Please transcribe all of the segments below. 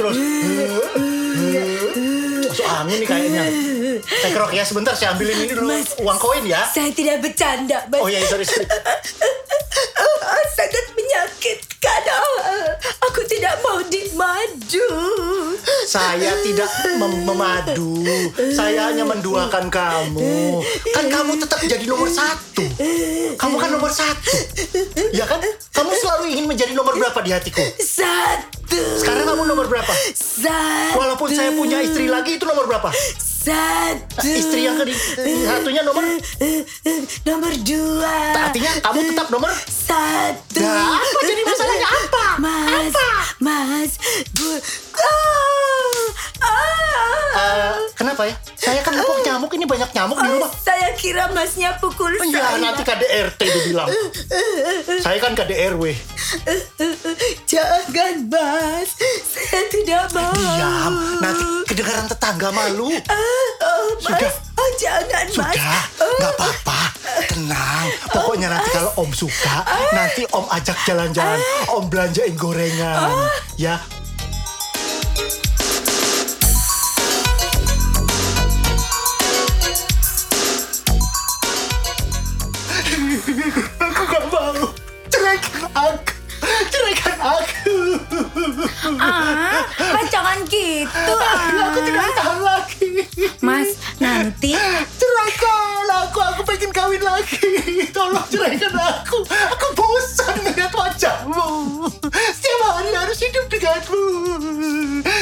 terus. Masuk angin nih kayaknya. Saya kerok ya sebentar, saya ambilin ini dulu Mas. uang koin ya. Saya tidak bercanda, Mas. Oh iya, sorry, sorry. Ah, sangat menyakitkan. Ah, Aku tidak mau dimadu. Saya tidak mem- memadu. Saya hanya menduakan kamu. Kan kamu tetap jadi nomor satu. Kamu kan nomor satu. Ya kan? Kamu selalu ingin menjadi nomor berapa di hatiku? Satu. Kamu nomor berapa? Satu. Walaupun saya punya istri lagi itu nomor berapa? Satu. Istri yang kedua satunya nomor Nomor dua. artinya kamu tetap nomor Satu. Apa jadi masalahnya apa? Mas. Apa? Mas. Bu. Ah. Ah. Eh, kenapa ya? Saya kan nepuk nyamuk ini banyak nyamuk di Oh, rumah. saya kira masnya pukul Ya saya. nanti KDRT dibilang. Saya kan KDRW. Jangan, Mas. Saya tidak mau. Diam. Nanti kedengaran tetangga malu. Oh, Mas. Sudah. Oh, jangan, Mas. Sudah, nggak apa-apa. Tenang. Pokoknya nanti kalau Om suka, nanti Om ajak jalan-jalan. Om belanjain gorengan. Ya. Aku gak mau. Ceraikan aku. Aku. Ah, Mas jangan gitu. Aku tidak Ah. tahan lagi. Mas, nanti Ceraikan aku, aku pengen kawin lagi. Tolong ceraikan aku. Aku bosan melihat wajahmu. Setiap hari harus hidup denganmu.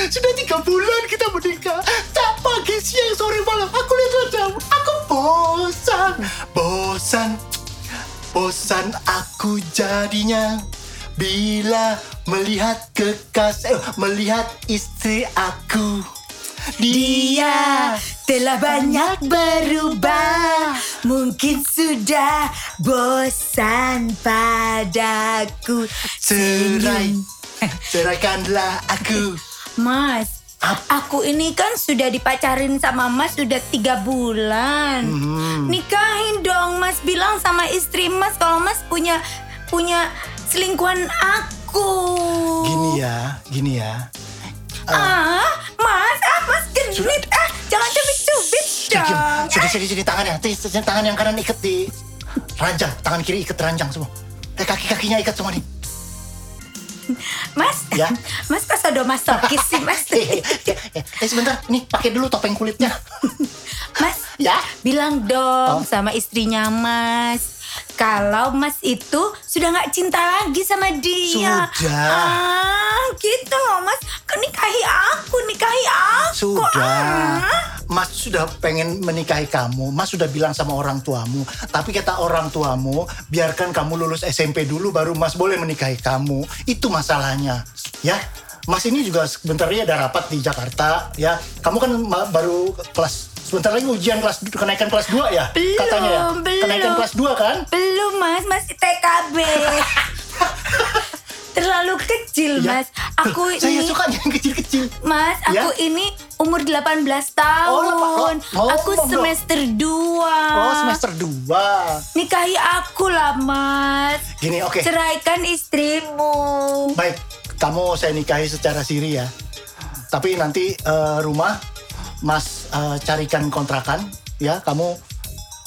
Sudah tiga bulan kita menikah. Tak pagi, siang, sore, malam. Aku lihat wajahmu. Aku bosan. Bosan. Bosan aku jadinya. Bila melihat kekasih, eh, melihat istri aku. dia telah banyak berubah. Mungkin sudah bosan padaku. Cerai, ceraikanlah aku. Mas, aku ini kan sudah dipacarin sama Mas sudah tiga bulan. Hmm. Nikahin dong, Mas. Bilang sama istri Mas kalau Mas punya punya selingkuhan aku. Gini ya, gini ya. Ah, Mas, ah, Mas genit. Ah, jangan cubit-cubit dong. Sini, sini, sini tangannya. Tis, tis, tangan yang kanan ikat di ranjang, tangan kiri ikat ranjang semua. Eh kaki-kakinya ikat semua nih. Mas, Ya. Mas kok sadomasokis sih, Mas? Eh, eh, eh, eh, sebentar, nih pakai dulu topeng kulitnya. Mas, Ya. bilang dong Oh. sama istrinya Mas. Kalau Mas itu sudah nggak cinta lagi sama dia. Sudah. Ah, gitu loh Mas. Nikahi aku, nikahi aku. Sudah. Ah. Mas sudah pengen menikahi kamu. Mas sudah bilang sama orang tuamu. Tapi kata orang tuamu, biarkan kamu lulus SMP dulu baru Mas boleh menikahi kamu. Itu masalahnya. Ya. Mas ini juga sebentar lagi ada rapat di Jakarta. Ya. Kamu kan baru kelas sebentar lagi ujian kelas kenaikan kelas 2 ya? Belum, katanya ya. belum. Kenaikan kelas 2 kan? Belum Mas, masih TKB. Terlalu kecil Ya. Mas. Aku Saya ini suka yang kecil-kecil. Mas, Ya. aku ini umur 18 tahun. Oh, oh, aku oh, oh. semester 2. Oh, semester 2. Nikahi aku lah, Mas. Gini, oke. Ceraikan istrimu. Baik, kamu saya nikahi secara siri ya. Tapi nanti eh, rumah Mas eh, carikan kontrakan ya. Kamu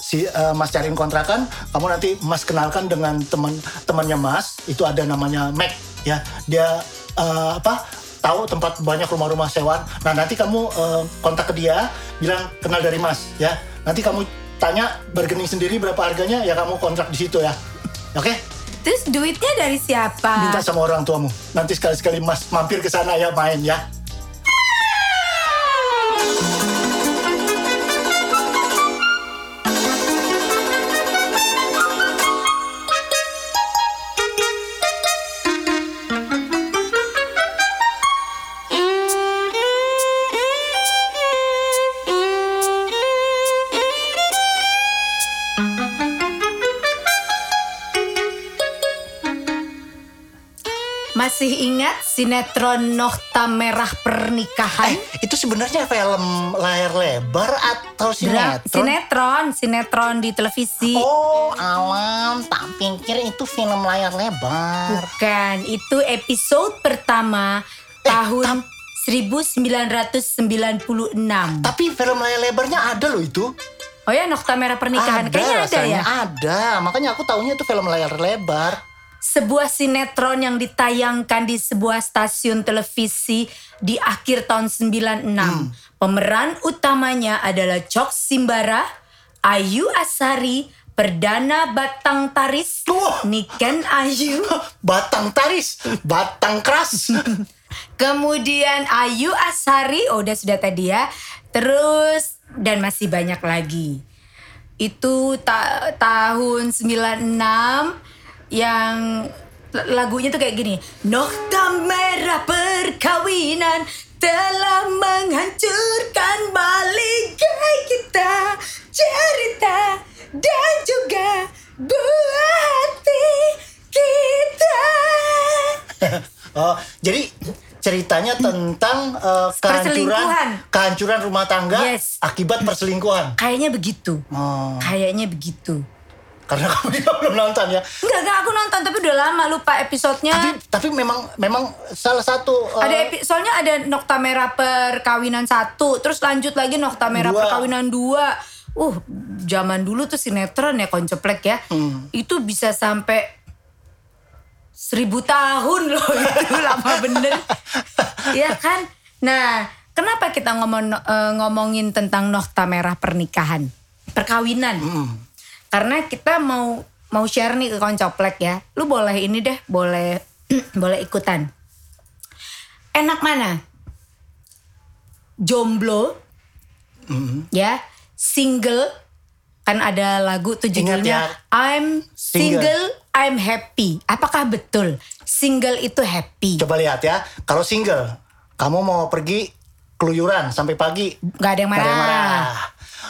si eh, Mas cariin kontrakan, kamu nanti Mas kenalkan dengan teman temannya Mas. Itu ada namanya Mac ya. Dia eh, apa? Tahu tempat banyak rumah-rumah sewaan. Nah, nanti kamu eh, kontak ke dia, bilang kenal dari Mas ya. Nanti kamu tanya bargaining sendiri berapa harganya ya kamu kontrak di situ ya. Oke? Terus duitnya dari siapa? Minta sama orang tuamu. Nanti sekali-sekali Mas mampir ke sana ya main ya. Masih ingat sinetron Nokta Merah Pernikahan? Eh, itu sebenarnya film layar lebar atau sinetron? sinetron, sinetron di televisi. Oh, alam, tak pikir itu film layar lebar. Bukan, itu episode pertama tahun 1996. Tapi film layar lebarnya ada loh itu. Oh ya, Nokta Merah Pernikahan. Kayaknya ada rasanya ya. Ada, makanya aku taunya itu film layar lebar. Sebuah sinetron yang ditayangkan di sebuah stasiun televisi di akhir tahun 96. Hmm. Pemeran utamanya adalah Cok Simbara, Ayu Asari, Perdana Batang Taris, Wah. Niken Ayu, Batang taris, batang keras. Kemudian Ayu Asari, oh udah sudah tadi ya. Terus dan masih banyak lagi. Itu ta- tahun 96 yang lagunya tuh kayak gini. Nokta merah perkawinan telah menghancurkan balikai kita. Cerita dan juga buah hati kita. Oh, jadi ceritanya tentang eh, kehancuran kehancuran rumah tangga Yes. akibat perselingkuhan. Kayaknya begitu. Oh, Kayaknya begitu. Karena kamu juga belum nonton ya. Enggak, enggak aku nonton tapi udah lama lupa episodenya. Tapi tapi memang memang salah satu eh, ada epi- soalnya ada Nokta Merah Perkawinan satu, terus lanjut lagi Nokta Merah Dua. Perkawinan dua. Uh, zaman dulu tuh sinetron ya konceplek ya. Hmm. Itu bisa sampai seribu tahun loh itu lama bener. Iya kan? Nah, kenapa kita ngomong eh, ngomongin tentang Nokta Merah Pernikahan? Perkawinan. Hmm. Karena kita mau mau share nih ke koncoplek ya. Lu boleh ini deh, boleh boleh ikutan. Enak mana? Jomblo, ya, single, kan ada lagu tuh judulnya ya. I'm Single. single, I'm happy. Apakah betul single itu happy? coba lihat ya. Kalau single, kamu mau pergi keluyuran sampai pagi, Gak ada yang nggak ada yang marah.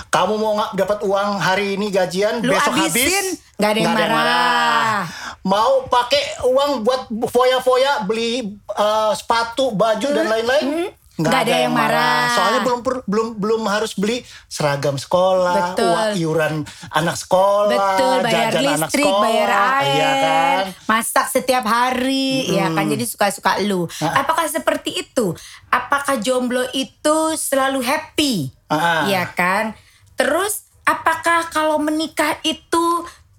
Marah. Kamu mau nggak dapat uang hari ini gajian, Lu besok habisin, habis, nggak ada yang marah. Mau pakai uang buat foya-foya, beli eh, sepatu, baju dan lain-lain, nggak ada yang marah. Soalnya belum per- belum belum harus beli seragam sekolah, Betul. uang iuran anak sekolah, Betul, bayar jajan anak listrik, sekolah, bayar air, iya kan? masak setiap hari, ya kan jadi suka-suka lu. Apakah seperti itu? Apakah jomblo itu selalu happy? Ah. Ya kan? Terus apakah kalau menikah itu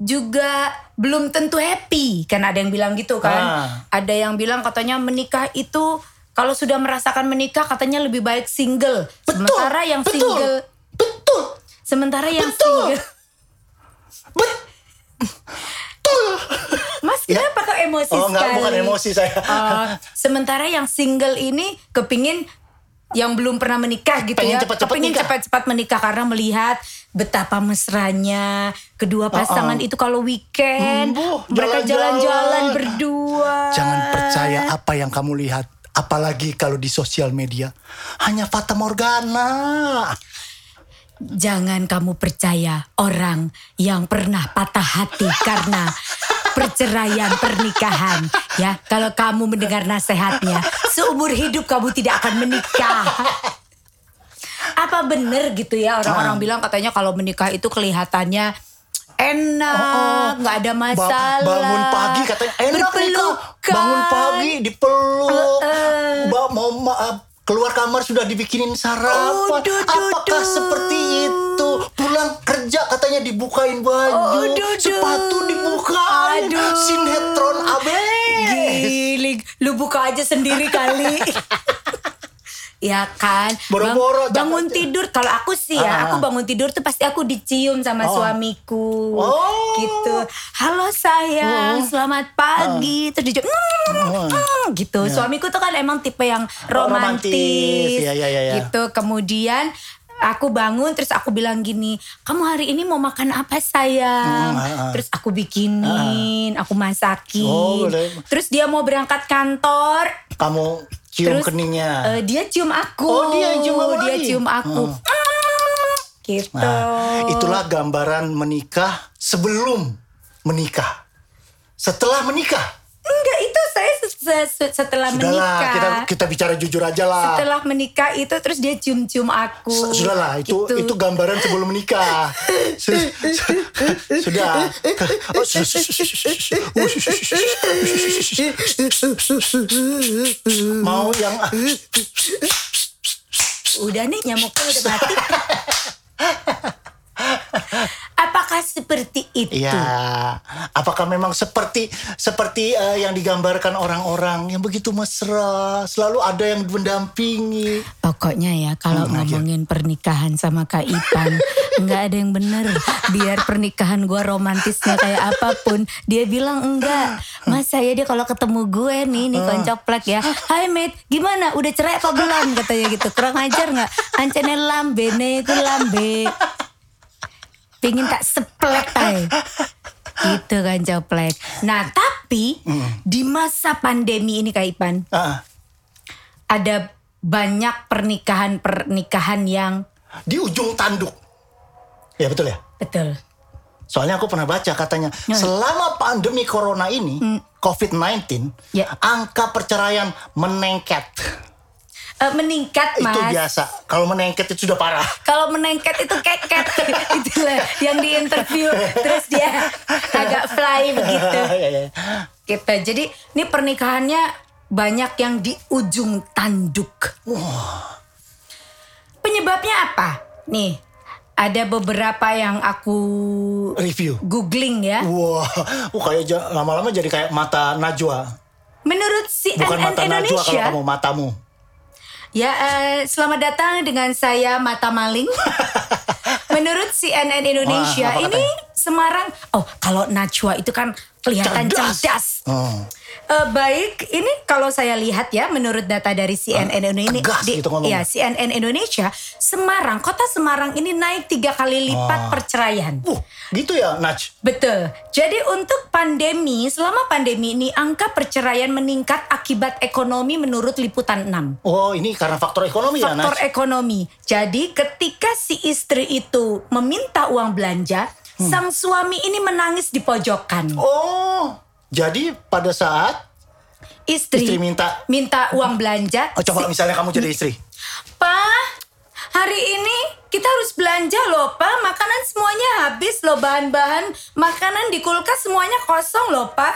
juga belum tentu happy? Kan ada yang bilang gitu kan? Ah. Ada yang bilang katanya menikah itu kalau sudah merasakan menikah katanya lebih baik single. Betul, Sementara yang betul, single betul, sementara yang Betul. single betul. Mas kenapa kok emosi Oh enggak, sekali? bukan emosi saya. Oh, sementara yang single ini kepingin yang belum pernah menikah gitu Pengen ya, cepat-cepat kepingin nikah. cepat-cepat menikah karena melihat betapa mesranya kedua pasangan itu kalau weekend Embuh, mereka jalan-jalan. jalan-jalan berdua. Jangan percaya apa yang kamu lihat. Apalagi kalau di sosial media. Hanya fata morgana. Jangan kamu percaya orang yang pernah patah hati karena perceraian pernikahan. Ya, kalau kamu mendengar nasihatnya, seumur hidup kamu tidak akan menikah. Apa bener gitu ya orang-orang bilang katanya kalau menikah itu kelihatannya enak, nggak ada Ba- masalah. bangun pagi katanya enak. Bangun pagi dipeluk. Eh. Ba- mau ma- keluar kamar sudah dibikinin sarapan. Oh, duh, duh, Apakah seperti itu? Pulang kerja katanya dibukain baju, Oh, duh, duh. sepatu dibukain, Aduh. sinetron abis. Giling, lu buka aja sendiri kali. ya kan? Boro-boro Bang- bangun jangan- tidur kalau aku sih ya Ah. aku bangun tidur tuh pasti aku dicium sama Oh. suamiku. Oh. gitu. Halo sayang. Selamat pagi. Terus dicium "Mm, Oh. mm," gitu. Suamiku tuh kan emang tipe yang romantis, romantis. Ya, ya, ya, ya. gitu. Kemudian aku bangun terus aku bilang gini kamu hari ini mau makan apa sayang? Hmm, ah, ah. terus aku bikinin aku masakin. Oh, terus dia mau berangkat kantor. Kamu cium Terus, keningnya. Eh, dia cium aku. Oh, dia cium kamu Dia lagi? cium aku. Oh. Gitu. Nah, itulah gambaran menikah sebelum menikah. Setelah menikah. Enggak, itu saya se- se- se- setelah Sudahlah, menikah. kita kita bicara jujur aja lah. Setelah menikah itu terus dia cium-cium aku. Sudahlah, itu Gitu. itu gambaran sebelum menikah. Su- su- Sudah. Oh, su- su- su- su- su- su- uh, su- su- su- su- su- Mau yang Udah nih nyamuknya udah mati. Apakah seperti itu? Ya, apakah memang seperti seperti eh, yang digambarkan orang-orang yang begitu mesra, selalu ada yang mendampingi. Pokoknya ya kalau Hmm, aja. ngomongin pernikahan sama Kak Ipan nggak ada yang bener. Biar pernikahan gue romantisnya kayak apa pun, dia bilang enggak. Mas saya dia kalau ketemu gue nih nih koncoplek ya. Hai mate, gimana? Udah cerai apa belum? Katanya gitu. Kurang ajar nggak? Ancene lambe nih, ku lambe. Pingin tak seplek tay. Gitu kan coplek. Nah tapi di masa pandemi ini Kak Ipan Ah, ada banyak pernikahan-pernikahan yang di ujung tanduk. Ya betul ya. betul. Soalnya aku pernah baca katanya selama pandemi corona ini COVID-19 Ya. angka perceraian menengket. Eh, meningkat mas. Itu biasa. Kalau menengket itu sudah parah. Kalau menengket itu keket itulah yang di interview terus dia agak fly begitu. Ya, ya. Gitu. Jadi ini pernikahannya banyak yang di ujung tanduk. Penyebabnya apa? Nih ada beberapa yang aku Review. googling ya. Wah, uh, kayak ja- lama-lama jadi kayak mata Najwa. Menurut CNN Bukan mata Najwa kalau Indonesia, kamu matamu. Ya, eh, selamat datang dengan saya Mata Maling. Menurut CNN Indonesia, Wah, ini Semarang, oh kalau Najwa itu kan kelihatan Cerdas. cerdas. Oh. Eh, baik, ini kalau saya lihat ya, menurut data dari CNN Indonesia, tegas gitu ya CNN Indonesia, Semarang, kota Semarang ini naik tiga kali lipat perceraian. Uh, gitu ya, Naj. Betul. Jadi untuk pandemi, selama pandemi ini angka perceraian meningkat akibat ekonomi menurut liputan 6. Oh, ini karena faktor ekonomi ya, faktor Naj. ekonomi. Jadi ketika si istri itu meminta uang belanja, Hmm. sang suami ini menangis di pojokan. Oh, jadi pada saat Istri, istri minta, minta uang belanja. oh, coba si- misalnya kamu jadi istri. Pak, hari ini kita harus belanja loh, Pak. Makanan semuanya habis loh, bahan-bahan makanan di kulkas semuanya kosong loh, Pak.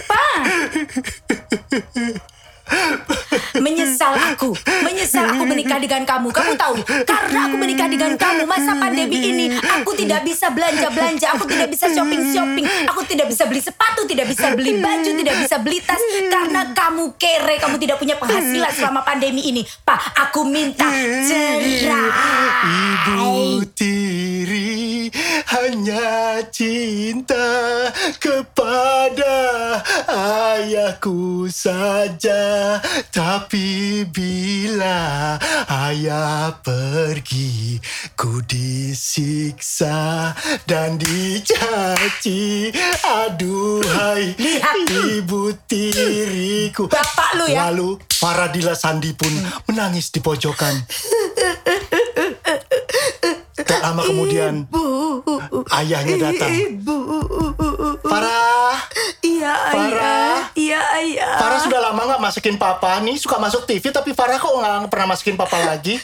Pak. Menyesal aku, menyesal aku menikah dengan kamu. Kamu tahu, karena aku menikah dengan kamu masa pandemi ini, aku tidak bisa belanja-belanja, aku tidak bisa shopping-shopping, aku tidak bisa beli sepatu, tidak bisa beli baju, tidak bisa beli tas. Karena kamu kere, kamu tidak punya penghasilan selama pandemi ini. Pak, aku minta cerai. Ibu tiri hanya cinta kepada ayahku saja Tapi bila ayah pergi Ku disiksa dan dicaci Aduhai Lihat. ibu tiriku Bapak lu ya. Lalu Faradila Sandi pun menangis di pojokan Tak lama kemudian ayahnya datang. Farah, Iya, Farah. ayah. Iya, ayah. Farah sudah lama nggak masukin papa nih suka masuk TV tapi Farah kok nggak pernah masukin papa lagi?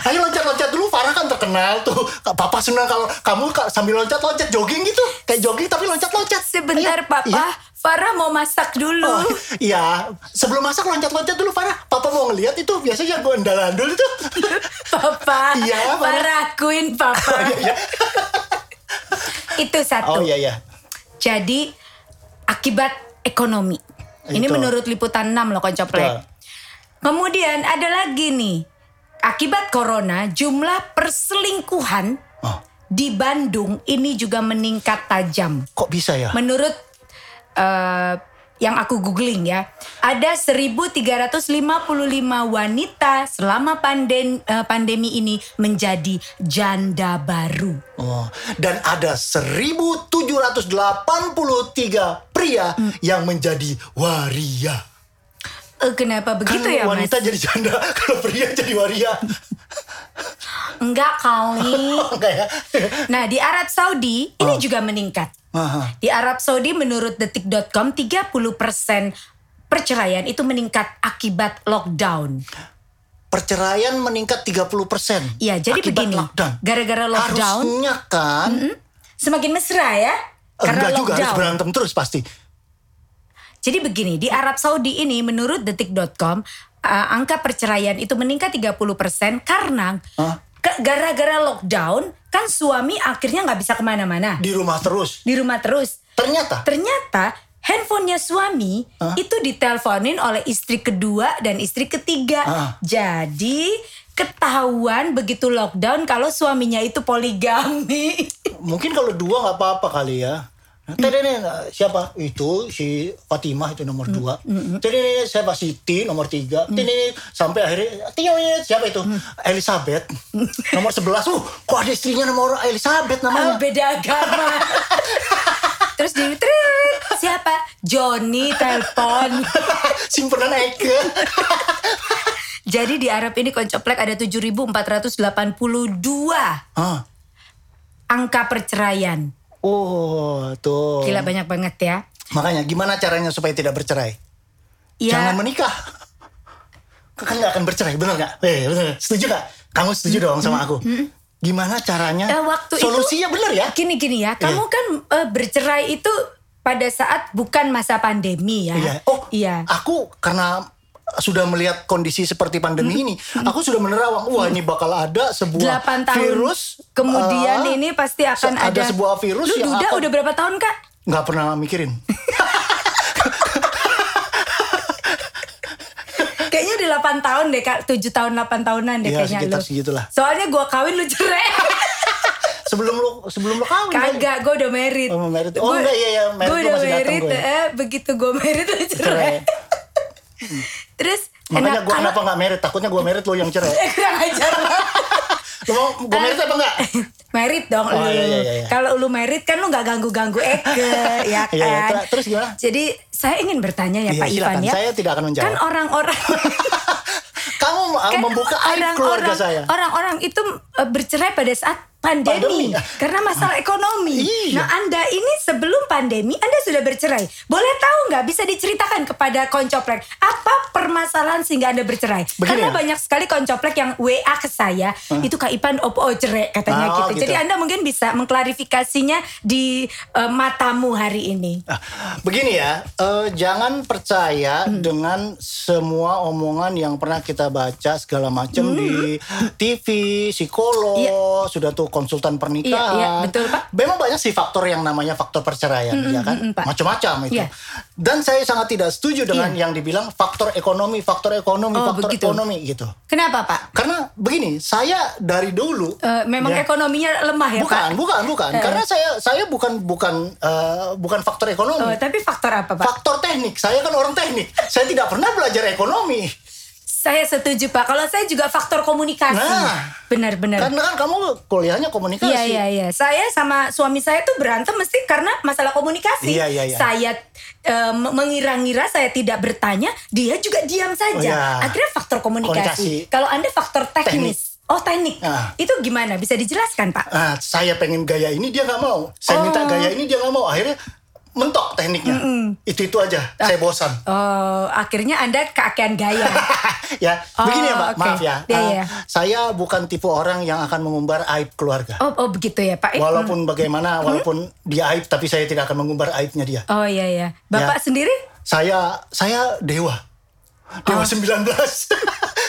Ayo loncat-loncat dulu Farah kan terkenal tuh. Papa senang kalau kamu ka- sambil loncat-loncat jogging gitu kayak jogging tapi loncat-loncat. Sebentar, Ayo. Papa. Iya. Farah mau masak dulu. Oh, iya, sebelum masak loncat-loncat dulu Farah. Papa mau ngeliat itu biasanya gue andalandul itu. Papa. Iya, Farah. Farah akuin, Papa. Iya, iya. Itu satu. Oh iya iya. Jadi akibat ekonomi. Ini Itu. menurut liputan 6 loh koncoplek. Kemudian ada lagi nih. Akibat corona jumlah perselingkuhan Oh, di Bandung ini juga meningkat tajam. kok bisa ya? Menurut eh, yang aku googling ya, ada 1355 wanita selama pandem- eh, pandemi ini menjadi janda baru. Oh, dan ada 1783 pria Hmm. yang menjadi waria. Eh, kenapa begitu Kan ya, Mas? wanita jadi janda, kalau pria jadi waria. Enggak kali. Enggak ya? Nah, di Arab Saudi ini juga meningkat. Aha. Di Arab Saudi menurut detik.com 30% perceraian itu meningkat akibat lockdown. Perceraian meningkat 30%. Iya, jadi akibat begini. lockdown. Gara-gara lockdown Harusnya kan semakin mesra ya. Karena enggak juga harus lockdown. berantem terus pasti. Jadi begini, di Arab Saudi ini menurut detik.com uh, angka perceraian itu meningkat 30% karena ke- gara-gara lockdown kan suami akhirnya nggak bisa ke mana-mana Di rumah terus. di rumah terus. Ternyata Ternyata handphonenya suami Hah? itu diteleponin oleh istri kedua dan istri ketiga. Ah. Jadi ketahuan begitu lockdown kalau suaminya itu poligami. mungkin kalau dua nggak apa-apa kali ya. Tadi siapa itu si Fatimah itu nomor dua. Tadi nih siapa Siti nomor tiga. Tadi nih sampai akhirnya Tio ini siapa itu Elizabeth nomor sebelas. Uh, kok ada istrinya nomor Elizabeth Ah, namanya? beda agama. Terus di siapa? Johnny telepon. Simpenan Eke. Jadi di Arab ini koncoplek ada 7.482 ah. angka perceraian. Oh, tuh. Gila banyak banget ya. Makanya gimana caranya supaya tidak bercerai? Ya, Jangan menikah. Kan nggak akan bercerai, bener nggak? Eh, bener. Setuju nggak? Kamu setuju dong sama aku? Gimana caranya? Eh, waktu itu- Solusinya bener ya? gini-gini ya. Kamu kan eh, bercerai itu pada saat bukan masa pandemi ya. Iya. Oh, Iya. aku karena sudah melihat kondisi seperti pandemi ini, aku sudah menerawang, wah ini bakal ada sebuah 8 tahun virus. kemudian ah, ini pasti akan se- ada, sebuah virus Lu yang duda akan- udah berapa tahun kak? nggak pernah mikirin. Kayaknya udah 8 tahun deh kak 7 tahun 8 tahunan deh Iya, kayaknya sekitar lu segitulah. Soalnya gua kawin lu cerai sebelum lu sebelum lu kawin. Kagak gue udah married Oh, married. Oh, enggak, iya, iya, married Gue gua udah married gue. eh, Begitu gue married lu cerai Cerai. Terus Makanya gue kalau- kenapa nggak merit? Takutnya gue merit lo yang cerai. Eh, kurang ajar Lo mau gue merit apa enggak? Merit dong Oh, lu. iya, iya, iya. Kalau lu merit kan lu nggak ganggu-ganggu Eke ya kan. Iya, iya. Ter- terus gimana? Jadi saya ingin bertanya ya Iya, Pak silakan. Ivan ya. Saya tidak akan menjawab. Kan orang-orang Kamu uh, kan membuka aib keluarga saya. Orang-orang itu uh, bercerai pada saat pandemi, Pandemi. karena masalah ekonomi. Iya. Nah, Anda ini sebelum pandemi Anda sudah bercerai. Boleh tahu nggak bisa diceritakan kepada koncoplek apa permasalahan sehingga Anda bercerai? Begini karena ya? banyak sekali koncoplek yang WA ke saya, itu Kak Ipan opo cerai katanya Oh, gitu. gitu. Jadi Anda mungkin bisa mengklarifikasinya di uh, matamu hari ini. Ah, Begini ya, eh, jangan percaya Hmm. dengan semua omongan yang pernah kita baca segala macam di TV, psikolog, Hmm. Iya. sudah tuh konsultan pernikahan. Iya, iya, betul, Pak. Memang banyak sih faktor yang namanya faktor perceraian, ya kan? mm, mm, Pak. Macam-macam itu. Iya. Dan saya sangat tidak setuju dengan Iya. yang dibilang faktor ekonomi, faktor ekonomi, Oh, faktor begitu. ekonomi gitu. Kenapa Pak? Karena begini, saya dari dulu Eh, memang ya, ekonominya lemah ya bukan, Pak? bukan, bukan. Eh. Karena saya saya bukan bukan eh, bukan faktor ekonomi. Oh, tapi faktor apa Pak? Faktor teknik. Saya kan orang teknik. Saya tidak pernah belajar ekonomi. Saya setuju Pak. Kalau saya juga faktor komunikasi. Nah. Benar-benar. Karena kan kamu kuliahnya komunikasi. Iya iya iya. Saya sama suami saya tuh berantem mesti karena masalah komunikasi. Iya, iya, iya. Saya m- mengira-ngira saya tidak bertanya, dia juga diam saja. Oh, iya. Akhirnya faktor komunikasi. Komunikasi. Kalau Anda faktor teknis. Oh teknik. Ah. Itu gimana? Bisa dijelaskan Pak? Ah, saya pengen gaya ini dia nggak mau. Saya Oh. minta gaya ini dia nggak mau. Akhirnya mentok tekniknya. Itu itu aja. Ah. Saya bosan. Oh, akhirnya Anda keakean gaya. ya, Oh, begini ya, Mbak. oke. Maaf ya. Iya, Ah, iya. Saya bukan tipe orang yang akan mengumbar aib keluarga. Oh, oh begitu ya Pak. Eh, Walaupun bagaimana, walaupun dia aib, tapi saya tidak akan mengumbar aibnya dia. Oh iya iya. Bapak Ya. sendiri? Saya saya dewa. Dewa Oh. 19.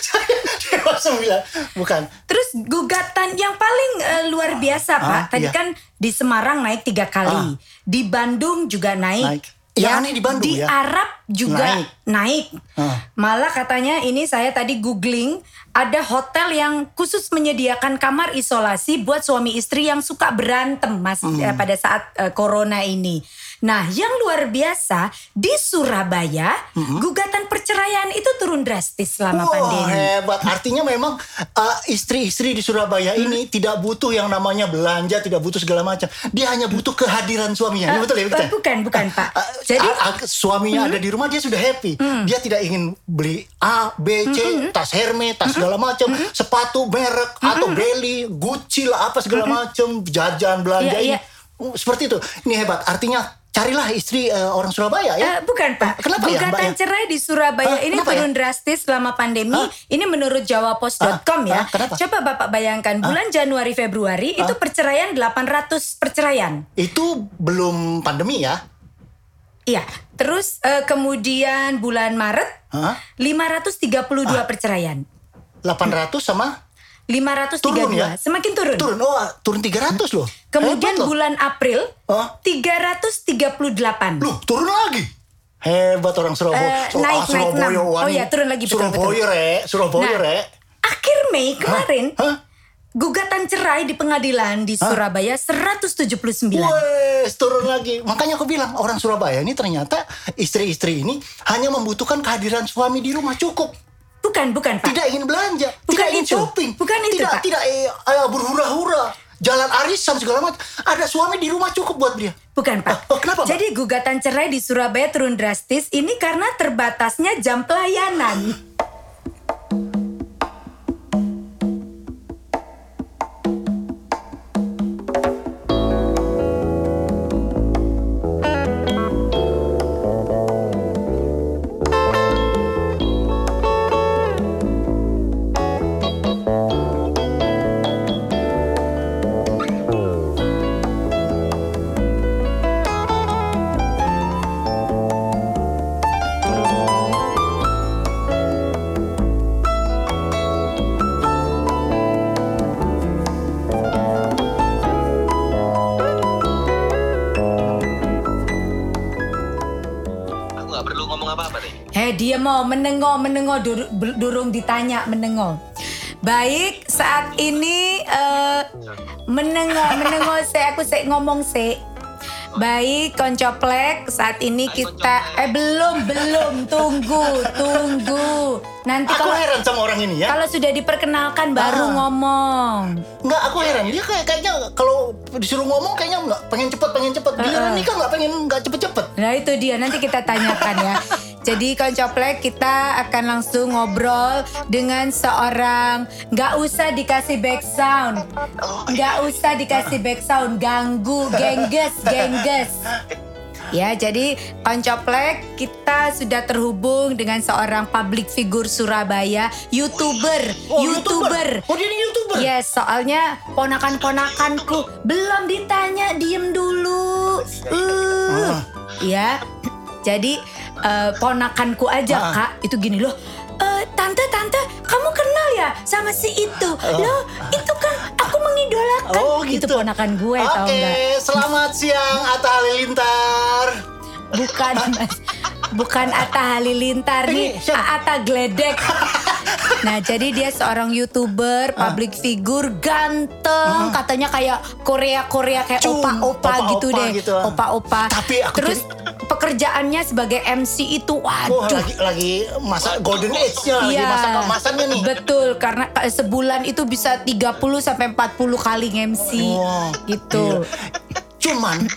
saya dewa 9. Bukan. Terus gugatan yang paling eh, luar biasa Pak. Ah, Tadi iya. kan di Semarang naik tiga kali, di Bandung juga naik. Naik. Yang aneh di Bandung ya. Arab juga Naik. naik. Ah. Malah katanya ini saya tadi googling ada hotel yang khusus menyediakan kamar isolasi buat suami istri yang suka berantem mas Hmm. eh, pada saat eh, corona ini. Nah, yang luar biasa di Surabaya gugatan perceraian itu turun drastis selama. Wah pandemi. hebat. Artinya memang uh, istri-istri di Surabaya Hmm. ini tidak butuh yang namanya belanja, tidak butuh segala macam. Dia hanya butuh kehadiran suaminya. Ini Eh, betul ya? betul eh, bukan, bukan, Pak. Uh, Jadi- Hmm. a- a- suaminya ada di rumah dia sudah happy. Dia tidak ingin beli A, B, C, Hmm, tas Hermes, tas segala macam, sepatu merek atau Belly, Gucci lah apa segala macam, jajan belanja Iya, ini. iya. Oh, seperti itu. Ini hebat. Artinya carilah istri eh, orang Surabaya ya. Eh, bukan Pak. Kenapa ya, Gugatan ya? cerai di Surabaya Hah, ini kenapa ya? turun drastis selama pandemi. Hah? Ini menurut jawapos.com Hah? ya. Kenapa? Coba Bapak bayangkan bulan Januari Februari itu perceraian 800 perceraian. Itu belum pandemi ya. Iya. Terus eh, kemudian bulan Maret Hah? 532 perceraian. 800 sama 532 Turun ya? semakin turun. turun. Oh, turun 300 loh. Kemudian Hebat loh. bulan April Hah? 338. Loh, turun lagi. Hebat orang Surabaya. Eh, naik, naik, Surabaya, enam. wah, Oh iya, turun lagi, betul, Surabaya, Rek. Surabaya, Nah, Rek. Akhir Mei kemarin Hah? gugatan cerai di pengadilan di Surabaya 179. Wes, turun lagi. Makanya aku bilang orang Surabaya ini ternyata istri-istri ini hanya membutuhkan kehadiran suami di rumah cukup. Bukan, bukan Pak. Tidak ingin belanja, Bukan tidak ingin itu. shopping, Bukan itu, tidak Pak. tidak eh, eh, berhura-hura, jalan arisan segala macam. Ada suami di rumah cukup buat dia. Bukan Pak. Oh, kenapa, Pak? Jadi gugatan cerai di Surabaya turun drastis ini karena terbatasnya jam pelayanan. Mau menengo menengo dur- durung ditanya menengo. Baik saat ini eh, menengo menengo saya aku saya ngomong se. Baik koncoplek saat ini kita eh belum belum tunggu tunggu nanti Aku kalau heran sama orang ini ya. kalau sudah diperkenalkan baru Ah. ngomong. Nggak, aku heran. Dia kayak kayaknya kalau disuruh ngomong kayaknya nggak pengen cepet, pengen cepet. Giliran nikah nggak pengen nggak cepet-cepet. Nah itu dia nanti kita tanyakan ya. Jadi koncoplek kita akan langsung ngobrol dengan seorang nggak usah dikasih back sound, nggak usah dikasih back sound ganggu gengges gengges. Ya jadi koncoplek kita sudah terhubung dengan seorang public figure Surabaya, youtuber, Oh, youtuber. Oh, dia ini youtuber. Yes, soalnya ponakan-ponakanku belum ditanya, diem dulu. Uh, ya. Jadi eh, ponakanku aja Ah. kak, itu gini loh. "Eh, tante, tante, kamu kenal ya sama si itu? Loh, itu kan aku mengidolakan. Oh Itu gitu. ponakan gue, Oke, tau nggak? selamat siang Atta Halilintar. Bukan, Mas. Bukan Atta Halilintar nih? Atta Gledek. Nah, jadi dia seorang YouTuber, public figure, ganteng, katanya kayak Korea-Korea kayak Cung, opa-opa gitu deh. gitu. Opa-opa. Tapi aku Terus pekerjaannya sebagai MC itu Wah, waduh. lagi lagi masa golden age-nya, lagi Iya. masa keemasannya nih. Betul, karena eh, sebulan itu bisa 30 sampai 40 kali MC Wah, gitu. gila. Cuman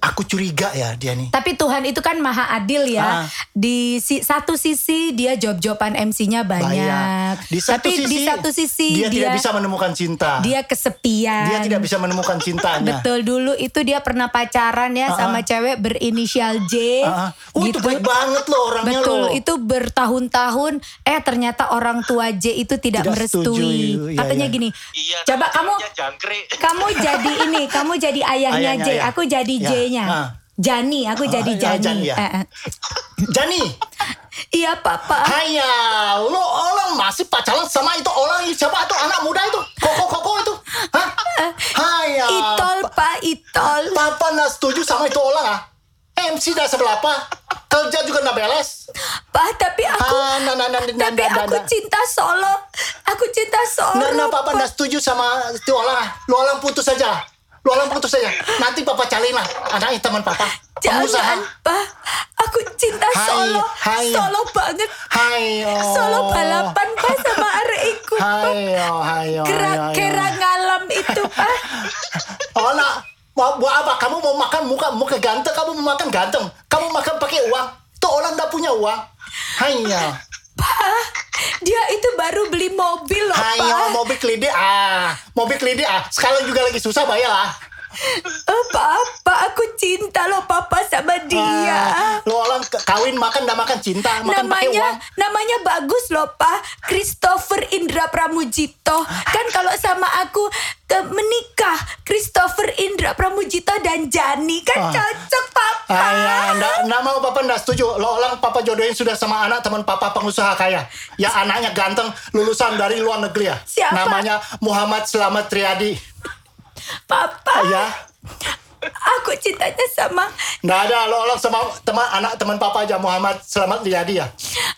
aku curiga ya dia nih. Tapi Tuhan itu kan maha adil ya. Ah. Di si, satu sisi dia job-joban MC-nya banyak. Di satu Tapi sisi, di satu sisi dia, dia tidak bisa menemukan cinta. dia kesepian. Dia tidak bisa menemukan cintanya. Betul dulu itu dia pernah pacaran ya Ah, sama cewek berinisial J. Ah, ah. Oh, itu baik banget loh orangnya Betul, loh. itu bertahun-tahun eh ternyata orang tua J itu tidak, Tidak merestui. setuju, iya, Katanya iya. gini, Iya. coba kamu jangkrik. kamu jadi ini, kamu jadi ayahnya, Ayahnya, J, ya. aku jadi Ya, Ah. Jani, aku Ah, jadi ya, Jani. Jani, ya. Eh, eh. Jani, Iya papa. haya, lo orang masih pacaran sama itu orang siapa itu anak muda itu? Koko koko itu? Hah? Haya. Itol pak Itol. Papa nggak setuju sama itu orang ah. MC dah sebelah apa? Kerja juga nggak beres. Pak tapi aku Ah, nah, nah, nah, nah, tapi nah, nah, aku nah. cinta solo. Aku cinta solo. Nah, nah, papa nggak setuju sama itu orang. ah. Lo orang putus saja. Lo orang putus saja. Nanti papa cariin lah anaknya teman papa. Jangan Pengusaha. pak. Aku cinta Hai, solo. hai. Solo banget. Hai. oh. Solo balapan pak sama arek iku. Pak. Hai, oh, hai, oh, Kera hai, oh, kera ngalam itu pak. Oh, nak, mau buat apa? Kamu mau makan muka muka ganteng, kamu mau makan ganteng. Kamu makan pakai uang. Tuh orang nggak punya uang. Hanya, Pak, dia itu baru beli mobil loh hanya pak. mobil kelidi ah, mobil kelidi ah. Sekarang juga lagi susah bayar ah. Papa, aku cinta loh papa sama dia. Ah, lo orang kawin makan nggak makan cinta, makan pakai namanya uang. namanya bagus loh pak Christopher Indra Pramujito kan kalau sama aku ke menikah Christopher Indra Pramujito dan Jani kan Ah. cocok papa Ah, ya, nggak, nggak mau papa nggak setuju. Lo orang papa jodohin sudah sama anak teman papa pengusaha kaya. Ya anaknya ganteng, lulusan dari luar negeri ya. Siapa? Namanya Muhammad Selamat Triadi. Papa Ya, aku cintanya sama nggak ada lo orang sama teman anak teman papa aja Muhammad Selamat Triadi ya.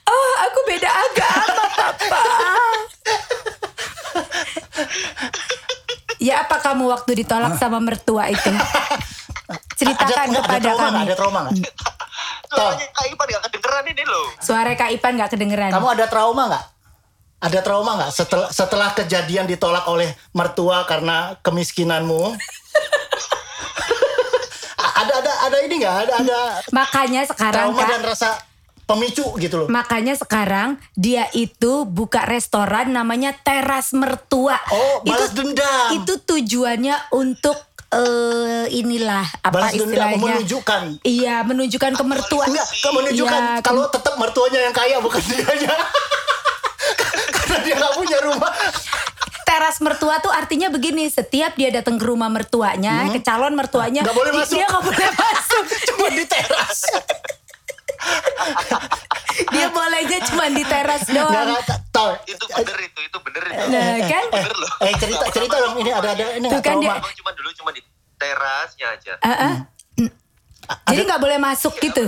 oh aku beda agama papa ya apa kamu waktu ditolak sama mertua itu ceritakan ada, kepada ada trauma kami nggak? Ada trauma nggak? Suaranya Kak Ipan gak kedengeran ini loh. suara Kak Ipan gak kedengeran Kamu ada trauma nggak? Ada trauma nggak setelah setelah kejadian ditolak oleh mertua karena kemiskinanmu? ada ada ada ini nggak? Ada ada makanya sekarang trauma Kak dan rasa pemicu gitu loh. Makanya sekarang dia itu buka restoran namanya Teras Mertua. Oh, balas dendam. Itu tujuannya untuk eh inilah apa Balas dendam istilahnya? menunjukkan. Iya, menunjukkan ke mertua. Enggak, menunjukkan Iya, kalau tetap mertuanya yang kaya bukan dianya. Karena dia nggak punya rumah. teras mertua tuh artinya begini, setiap dia datang ke rumah mertuanya, ke calon mertuanya, Hmm. Nggak boleh masuk. dia nggak boleh masuk. Cuma di teras. dia bolehnya cuma di teras doang. nggak tahu. Itu bener itu, itu bener itu. Nah, kan? Bener loh. Eh cerita cerita dong ini ada ada ini Tuh kan dia- cuma dulu cuma di terasnya aja. Ah, ah. Jadi nggak boleh masuk gitu.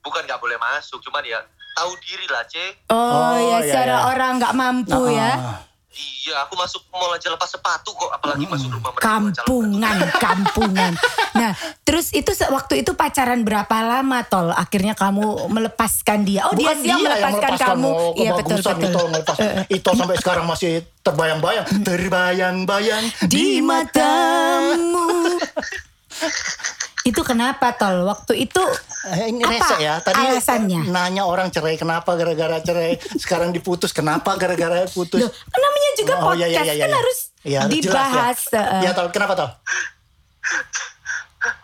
Bukan nggak boleh masuk, cuman ya tahu diri lah, C. Oh, Oh, ya iya, secara iya. orang nggak mampu ya. Ah. Iya, aku masuk mall aja lepas sepatu kok, apalagi masuk rumah calon kampungan, kampungan. Nah, terus itu se- waktu itu pacaran berapa lama tol? Akhirnya kamu melepaskan dia. Oh, dia Bukan sih yang melepaskan kamu. Oh, Iya betul betul. Itu melepas. Itu sampai sekarang masih terbayang-bayang, terbayang-bayang Di matamu. itu kenapa tol? Waktu itu Eh, ini Apa rese ya. Tadi alasannya? nanya orang cerai kenapa gara-gara cerai. Sekarang diputus kenapa gara-gara putus. loh, namanya juga Oh, podcast iya, iya, iya, kan iya. harus Iya, harus dibahas. Jelas, ya. eh. Ya, tol kenapa tol?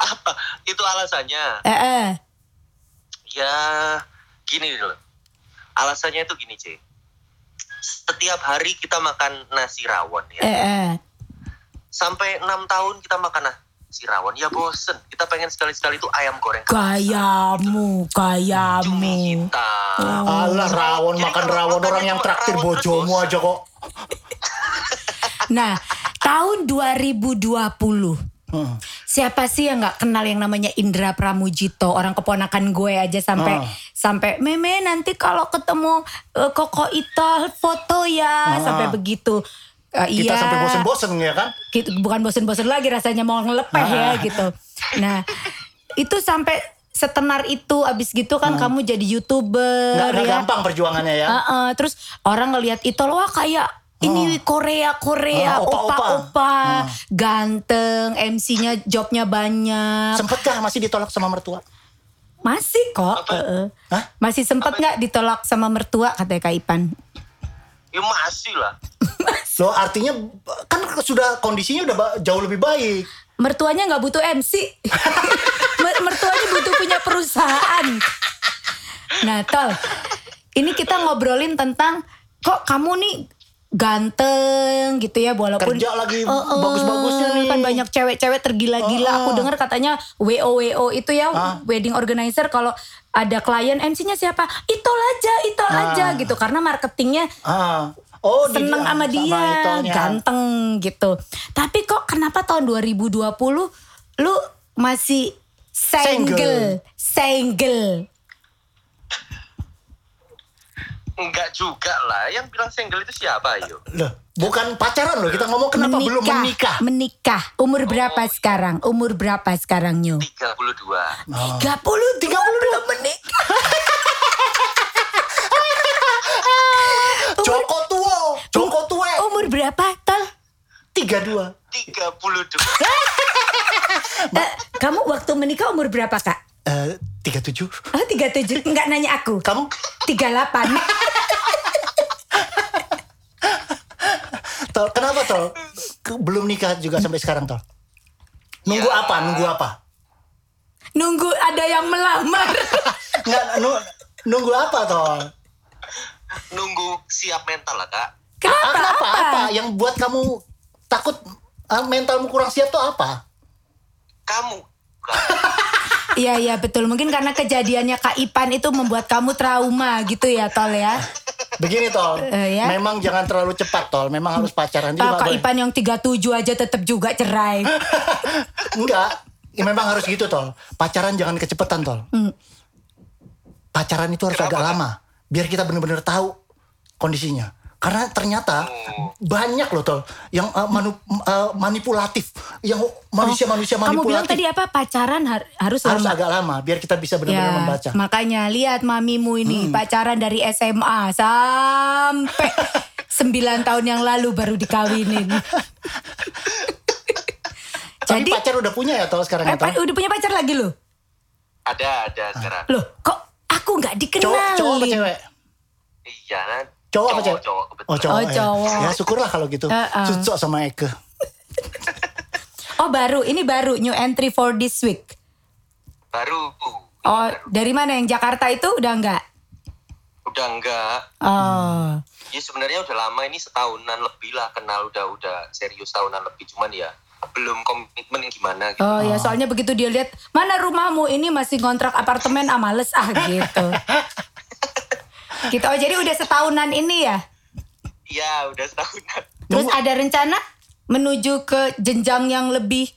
Apa? Itu alasannya. Eh, eh. Ya, gini loh. Alasannya itu gini, C. Setiap hari kita makan nasi rawon ya. Eh, eh. Sampai enam tahun kita makan nasi rawon, ya bosen. Kita pengen sekali-sekali itu ayam goreng. Gayamu, Cumi gayamu. hitam. Alah rawon Jadi makan rawon orang yang traktir bojomu aja kok. Nah, tahun 2020 Hmm. Siapa sih yang nggak kenal yang namanya Indra Pramujito? Orang keponakan gue aja sampai Ah. sampai meme nanti kalau ketemu eh, Koko Ito foto ya Ah. sampai begitu. Eh, Kita iya, sampai bosen-bosen ya kan? gitu, bukan bosen-bosen lagi rasanya mau ngelepeh ya Ah. gitu. Nah, itu sampai setenar itu abis gitu kan kamu jadi youtuber Nggak, nggak ya. gampang perjuangannya ya. Heeh, terus orang ngelihat itu wah kayak ini Korea Ah, Korea opa-opa. opa-opa ganteng MC-nya jobnya banyak Sempet gak masih ditolak sama mertua? masih kok heeh. Hah? masih sempet nggak ditolak sama mertua katanya Kak Ipan Ya masih lah. Loh artinya kan sudah kondisinya udah jauh lebih baik. mertuanya nggak butuh MC Mer- mertuanya butuh punya perusahaan nah tol ini kita ngobrolin tentang kok kamu nih ganteng gitu ya walaupun Kerja lagi Eh, eh, bagus-bagusnya nih. kan banyak cewek-cewek tergila-gila Oh, aku oh. dengar katanya WO WO itu ya Ah. wedding organizer kalau ada klien MC-nya siapa itol aja itol Ah. aja gitu karena marketingnya Ah. Oh, seneng sama dia, itunya. ganteng gitu. Tapi kok kenapa tahun 2020 lu masih single, single? Enggak juga lah. Yang bilang single itu siapa, ayo? Loh, bukan pacaran loh. Kita ngomong kenapa belum menikah. Menikah. Umur berapa sekarang? Umur berapa sekarang Nyu? 32. Oh. 30 30 belum menikah. Joko berapa, Tol? 32. 32. Eh, kamu waktu menikah umur berapa, Kak? Eh, 37. Oh, 37. Enggak nanya aku. Kamu 38. Tol, kenapa tol? Belum nikah juga sampai sekarang tol. Nunggu Ya. apa? Nunggu apa? Nunggu ada yang melamar. Nggak, nu- nunggu apa toh? Nunggu siap mental lah kak. Kenapa? Ah, kenapa? Apa? Apa? Yang buat kamu takut ah, mentalmu kurang siap tuh apa? Kamu. Iya iya betul. Mungkin karena kejadiannya Kak Ipan itu membuat kamu trauma gitu ya Tol ya. Begini tol, Eh, ya. memang jangan terlalu cepat tol, memang harus pacaran juga. Kak boleh. Ipan yang 37 aja tetap juga cerai. Enggak, ya memang harus gitu tol. Pacaran jangan kecepatan tol. Hmm. Pacaran itu harus agak lama, biar kita benar-benar tahu kondisinya. Karena ternyata Oh. banyak loh tol yang uh, manu- uh, manipulatif, yang manusia-manusia Oh, Kamu bilang manipulatif. tadi apa? Pacaran har- harus, harus lama. agak lama, biar kita bisa benar-benar Ya, membaca. makanya lihat mamimu ini pacaran dari SMA sampai 9 tahun yang lalu baru dikawinin. Tapi Jadi pacar udah punya ya tol sekarang eh, ya tol? pa- udah punya pacar lagi loh. Ada ada sekarang. Loh, kok aku nggak dikenalin? Cowok, cowok apa cewek? Iya. Cowok apa cewek? Cowok kebetulan. Oh cowok. Oh, ya. cowok. Ya syukurlah kalau gitu. Heeh. Cocok sama Eke. Oh, baru. Ini baru new entry for this week. Baru. Oh, dari mana yang Jakarta itu udah enggak? Udah enggak. Oh. Ya sebenarnya udah lama ini setahunan lebih lah kenal udah udah serius tahunan lebih cuman ya belum komitmen gimana gitu. Oh ya, soalnya begitu dia lihat mana rumahmu ini masih kontrak apartemen ah males ah gitu. gitu. Oh, jadi udah setahunan ini ya. Iya udah setahunan. Terus ada rencana menuju ke jenjang yang lebih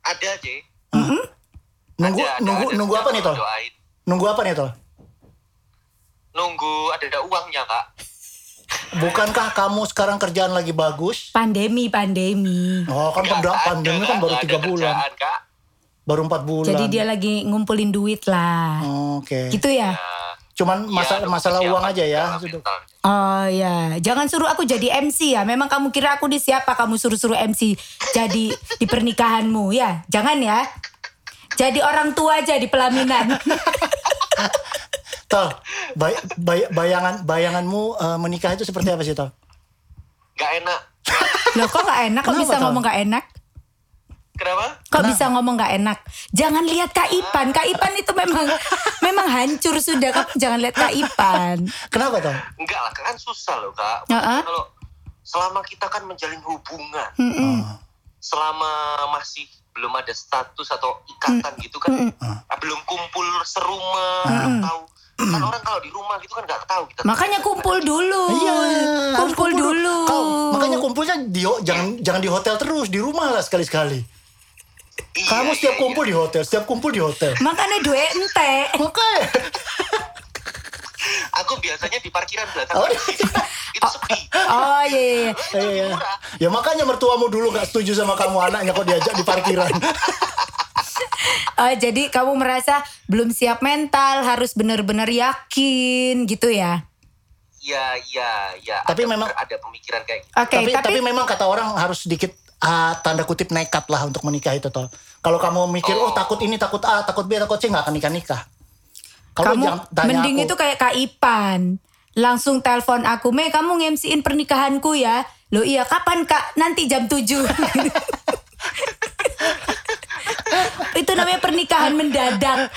Ada aja. Nunggu Ada, ada, nunggu ada. nunggu apa nih tol? Doain. Nunggu apa nih tol? Nunggu ada ada uangnya kak. Bukankah kamu sekarang kerjaan lagi bagus? pandemi pandemi. Oh kan pada ada, pandemi kan nggak baru ada tiga bulan, kerjaan, kak. baru empat bulan. Jadi dia lagi ngumpulin duit lah. Oke. Gitu ya. Nah, Cuman masalah ya, masalah uang aja ya. Oh ya, jangan suruh aku jadi MC ya. Memang kamu kira aku di siapa kamu suruh-suruh MC jadi di pernikahanmu ya? Jangan ya. Jadi orang tua aja di pelaminan. Tol, bay- bay- bayangan bayanganmu eh, menikah itu seperti apa sih tol? Gak enak. Loh kok gak enak? Kok Kenapa, bisa Tom? ngomong gak enak? Kenapa? Kok bisa ngomong gak enak? Jangan lihat Kak Ipan. Kak Ipan itu memang memang hancur sudah. Kamu jangan lihat Kak Ipan. Kenapa tol? Enggak lah, kan susah loh kak. Heeh. Kalau selama kita kan menjalin hubungan, Mm-mm. selama masih belum ada status atau ikatan gitu kan, ah, belum kumpul serumah, belum tahu. Kan orang kalau di rumah gitu kan nggak tahu kita. Makanya kumpul dulu. Iya, harus kumpul dulu. Kau, makanya kumpulnya di jangan jangan di hotel terus, di rumah lah sekali-sekali. Iya, Kamu iya, setiap iya. kumpul di hotel, setiap kumpul di hotel. Makanya duit ente. Makanya. Aku biasanya di parkiran belakang. Oh, itu sepi. Oh iya, iya. iya. Lebih Iya. Ya makanya mertuamu dulu gak setuju sama kamu anaknya kok diajak di parkiran. Oh, jadi kamu merasa belum siap mental, harus benar-benar yakin gitu ya? Iya, iya, iya. Tapi Ada- memang- ada pemikiran kayak gitu. Oke, tapi, tapi, tapi memang kata orang harus sedikit ah, tanda kutip nekat lah untuk menikah itu toh. Kalau kamu mikir oh, Oh. takut ini takut A takut B takut C nggak akan nikah nikah. Kalau kamu jangan mending aku, itu kayak Kak Ipan. Langsung telepon aku, Mei kamu ngemsiin pernikahanku ya? Loh iya, kapan Kak? Nanti jam 7. itu namanya pernikahan mendadak.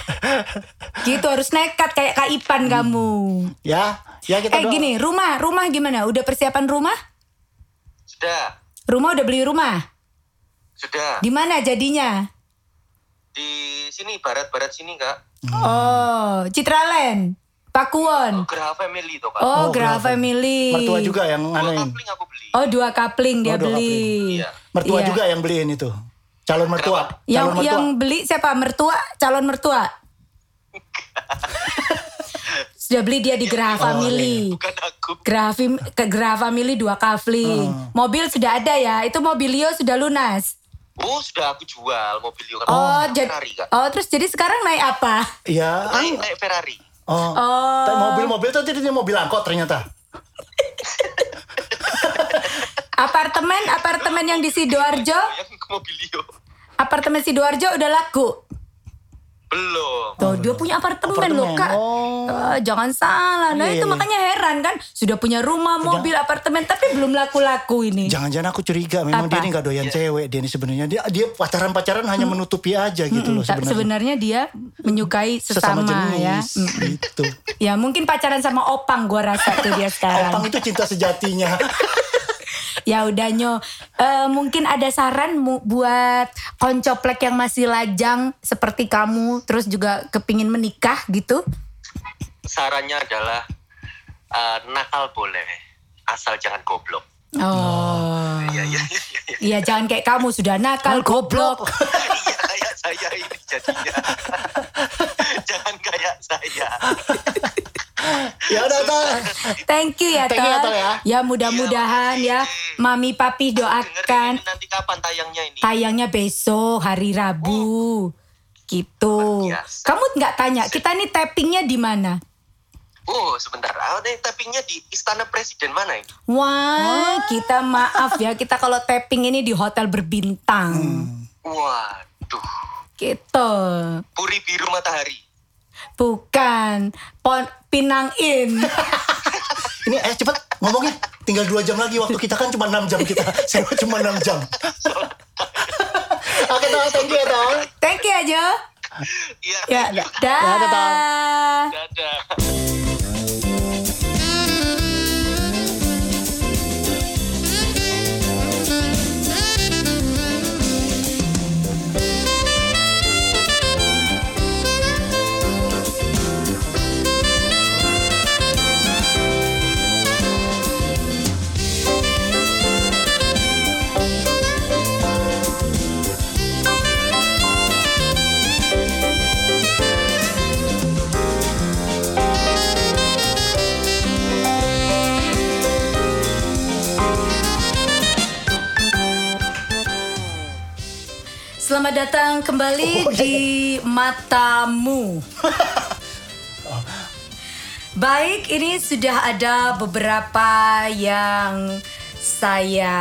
Gitu harus nekat kayak Kak Ipan kamu. ya ya kita Eh gini, rumah, rumah gimana? Udah persiapan rumah? Sudah, Rumah udah beli rumah? sudah. Di mana jadinya? Di sini barat-barat sini kak. Oh, Citraland, Pakuwon. Gerah Family tuh kak. Oh, Oh, Gra Grafa. Family. Mertua juga yang Dua kapling aku beli. Oh, dua kapling dia Oh, dua beli. Iya. Mertua Iya. juga yang beliin itu. Calon mertua. Kenapa? Yang Calon mertua. yang beli siapa? Mertua, calon mertua. Sudah beli dia di Graha Family. Bukan aku. Graha ke Graha Family dua kapling. Mobil sudah ada ya. Itu mobilio sudah lunas. Oh sudah aku jual mobil kan. Oh, jadi Ferrari kak. Oh, terus jadi sekarang naik apa? Iya. Naik, naik Ferrari. Oh. Oh. Mobil-mobil itu jadi mobil angkot ternyata. Apartemen, apartemen yang di Sidoarjo, Yang mobilio. apartemen Sidoarjo udah laku. Belum. Tuh, dia punya apartemen, loh, Apartemen, Kak. oh. Eh, jangan salah. Nah, Iya, itu iya. makanya heran kan. Sudah punya rumah, mobil, apartemen, tapi belum laku-laku ini. Jangan-jangan aku curiga memang Apa? dia ini nggak doyan cewek dia ini sebenarnya dia dia pacaran-pacaran hanya menutupi aja gitu loh Tak- sebenarnya. sebenarnya dia menyukai Sesama sesama, ya. jenis gitu. Ya mungkin pacaran sama opang gua rasa tuh dia sekarang. Opang itu cinta sejatinya. Ya udah nyo, Eh, mungkin ada saran mu- buat koncoplek yang masih lajang seperti kamu, terus juga kepingin menikah gitu? Sarannya adalah eh, nakal boleh, asal jangan goblok. Oh, Iya iya iya iya. iya. jangan kayak kamu sudah nakal goblok. Iya kayak saya ini jadinya. jangan kayak saya. ya udah. Thank you ya Thank you ya, ya. Ya mudah-mudahan Iya, ya, makasih. mami papi doakan ini nanti kapan tayangnya ini? tayangnya besok hari Rabu. Gitu. Luar biasa. Kamu nggak tanya kita nih tappingnya di mana? Oh sebentar, ah, ini tappingnya di Istana Presiden mana ini? Wah, kita maaf ya, kita kalau tapping ini di hotel berbintang. Hmm. Waduh, Gitu. Puri Biru Matahari. Bukan Pon Pinang In. Ini eh cepet ngomongnya. Tinggal dua jam lagi waktu kita kan cuma 6 jam kita. Saya cuma 6 jam. Oke Tal, thank you ya Tal. Thank you aja. Iya, Ya, iya. dah. Dadah, Tal. Dadah. Selamat datang kembali Oh, iya, di matamu. Baik, ini sudah ada beberapa yang saya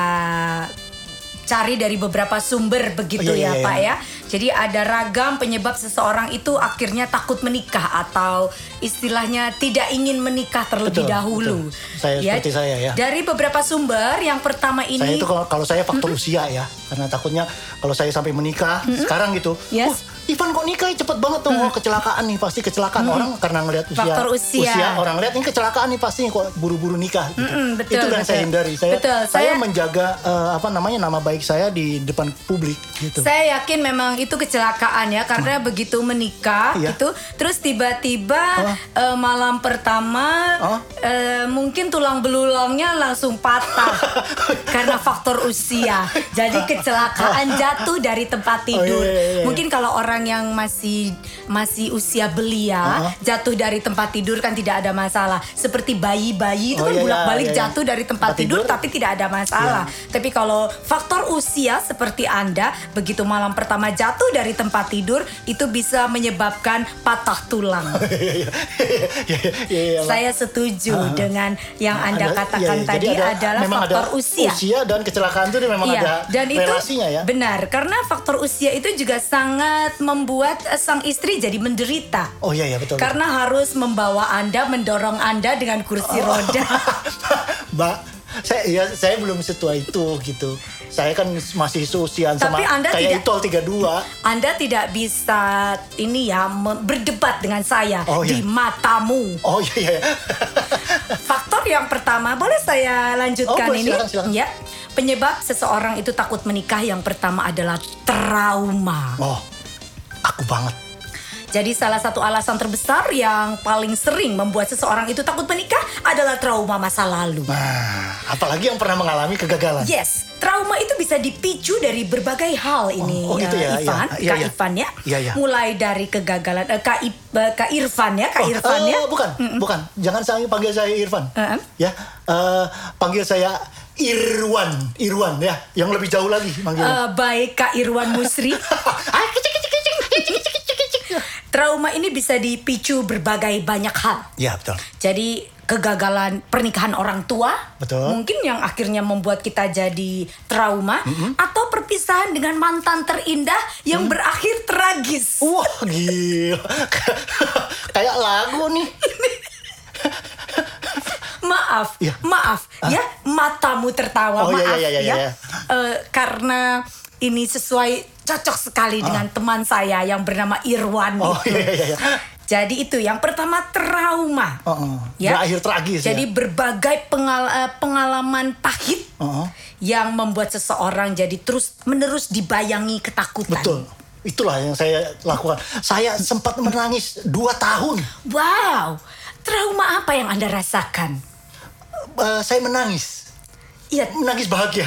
cari dari beberapa sumber begitu Oh, iya, ya, iya, Pak iya. ya. Jadi ada ragam penyebab seseorang itu akhirnya takut menikah atau istilahnya tidak ingin menikah terlebih Betul, dahulu. betul. Saya seperti saya, ya. Dari beberapa sumber, yang pertama ini Saya itu kalau, kalau saya faktor usia ya, karena takutnya kalau saya sampai menikah sekarang gitu, Yes. "Wah, Ivan kok nikah cepet banget tuh, Wah, kecelakaan nih pasti kecelakaan orang karena ngelihat usia, Faktor usia. orang lihat ini kecelakaan nih pasti kok buru-buru nikah. Gitu. Mm-mm, betul, itu yang betul. saya hindari. Saya, Betul, saya, saya- menjaga eh, apa namanya nama baik saya di depan publik gitu. Saya yakin memang itu kecelakaan ya karena begitu menikah Iya. gitu terus tiba-tiba Oh. eh, malam pertama Oh. eh, mungkin tulang belulangnya langsung patah karena faktor usia. Jadi kecelakaan jatuh dari tempat tidur. Oh, iya, iya, iya. Mungkin kalau orang yang masih masih usia belia Oh. jatuh dari tempat tidur kan tidak ada masalah. Seperti bayi-bayi itu Oh, kan iya, iya, bolak-balik iya, iya. jatuh dari tempat Tempat tidur tidur. tapi tidak ada masalah. Tapi kalau faktor usia seperti Anda begitu malam pertama jatuh dari tempat tidur itu bisa menyebabkan patah tulang. Iya, iya, iya, iya, iya, Saya setuju Ah. dengan yang Anda Ada- katakan iya, iya. tadi ada- adalah faktor ada usia. dan kecelakaan itu memang Iya, ada dan itu relasinya ya. benar karena faktor usia itu juga sangat membuat eh, sang istri jadi menderita. Oh iya iya betul. betul. Karena harus membawa Anda, mendorong Anda dengan kursi Oh. roda. Mbak, saya ya saya belum setua itu gitu. Saya kan masih seusiaan sama Anda kayak tidak- Itol 32. Anda tidak bisa ini ya berdebat dengan saya Oh, iya. di matamu. Oh iya iya. Faktor yang pertama, boleh saya lanjutkan Oh, boleh, ini? silakan, silakan. Ya. Penyebab seseorang itu takut menikah yang pertama adalah trauma. Oh, aku banget. Jadi salah satu alasan terbesar yang paling sering membuat seseorang itu takut menikah adalah trauma masa lalu. Nah, apalagi yang pernah mengalami kegagalan. Yes, trauma itu bisa dipicu dari berbagai hal ini, oh gitu eh, ya, Ivan, iya, iya, Kak iya. Ivan ya. Iya, iya. Mulai dari kegagalan, eh, Kak, I- eh, Kak Irfan ya, Kak Oh, Irfan eh, ya. bukan, bukan. Jangan saya panggil saya Irfan. Uh-uh. Ya, eh, panggil saya Irwan, Irwan ya. Yang lebih jauh lagi. Eh, baik Kak Irwan Musri. Trauma ini bisa dipicu berbagai banyak hal. Ya betul. Jadi kegagalan pernikahan orang tua, Betul. mungkin yang akhirnya membuat kita jadi trauma, atau perpisahan dengan mantan terindah yang berakhir tragis. Wah gila. Kayak lagu nih. Maaf, Iya. maaf ya matamu tertawa. Oh, iya, maaf iya, iya, iya, ya. iya. Eh, karena ini sesuai cocok sekali dengan teman saya yang bernama Irwan Oh itu. iya iya iya. Jadi itu yang pertama trauma. Oh, oh. Berakhir tragis ya. Jadi berbagai pengal- eh, pengalaman pahit Oh, oh. yang membuat seseorang jadi terus menerus dibayangi ketakutan. Betul. Itulah yang saya lakukan. Saya sempat menangis dua tahun. Wow, trauma apa yang anda rasakan? Eh, saya menangis. Iya, Menangis bahagia.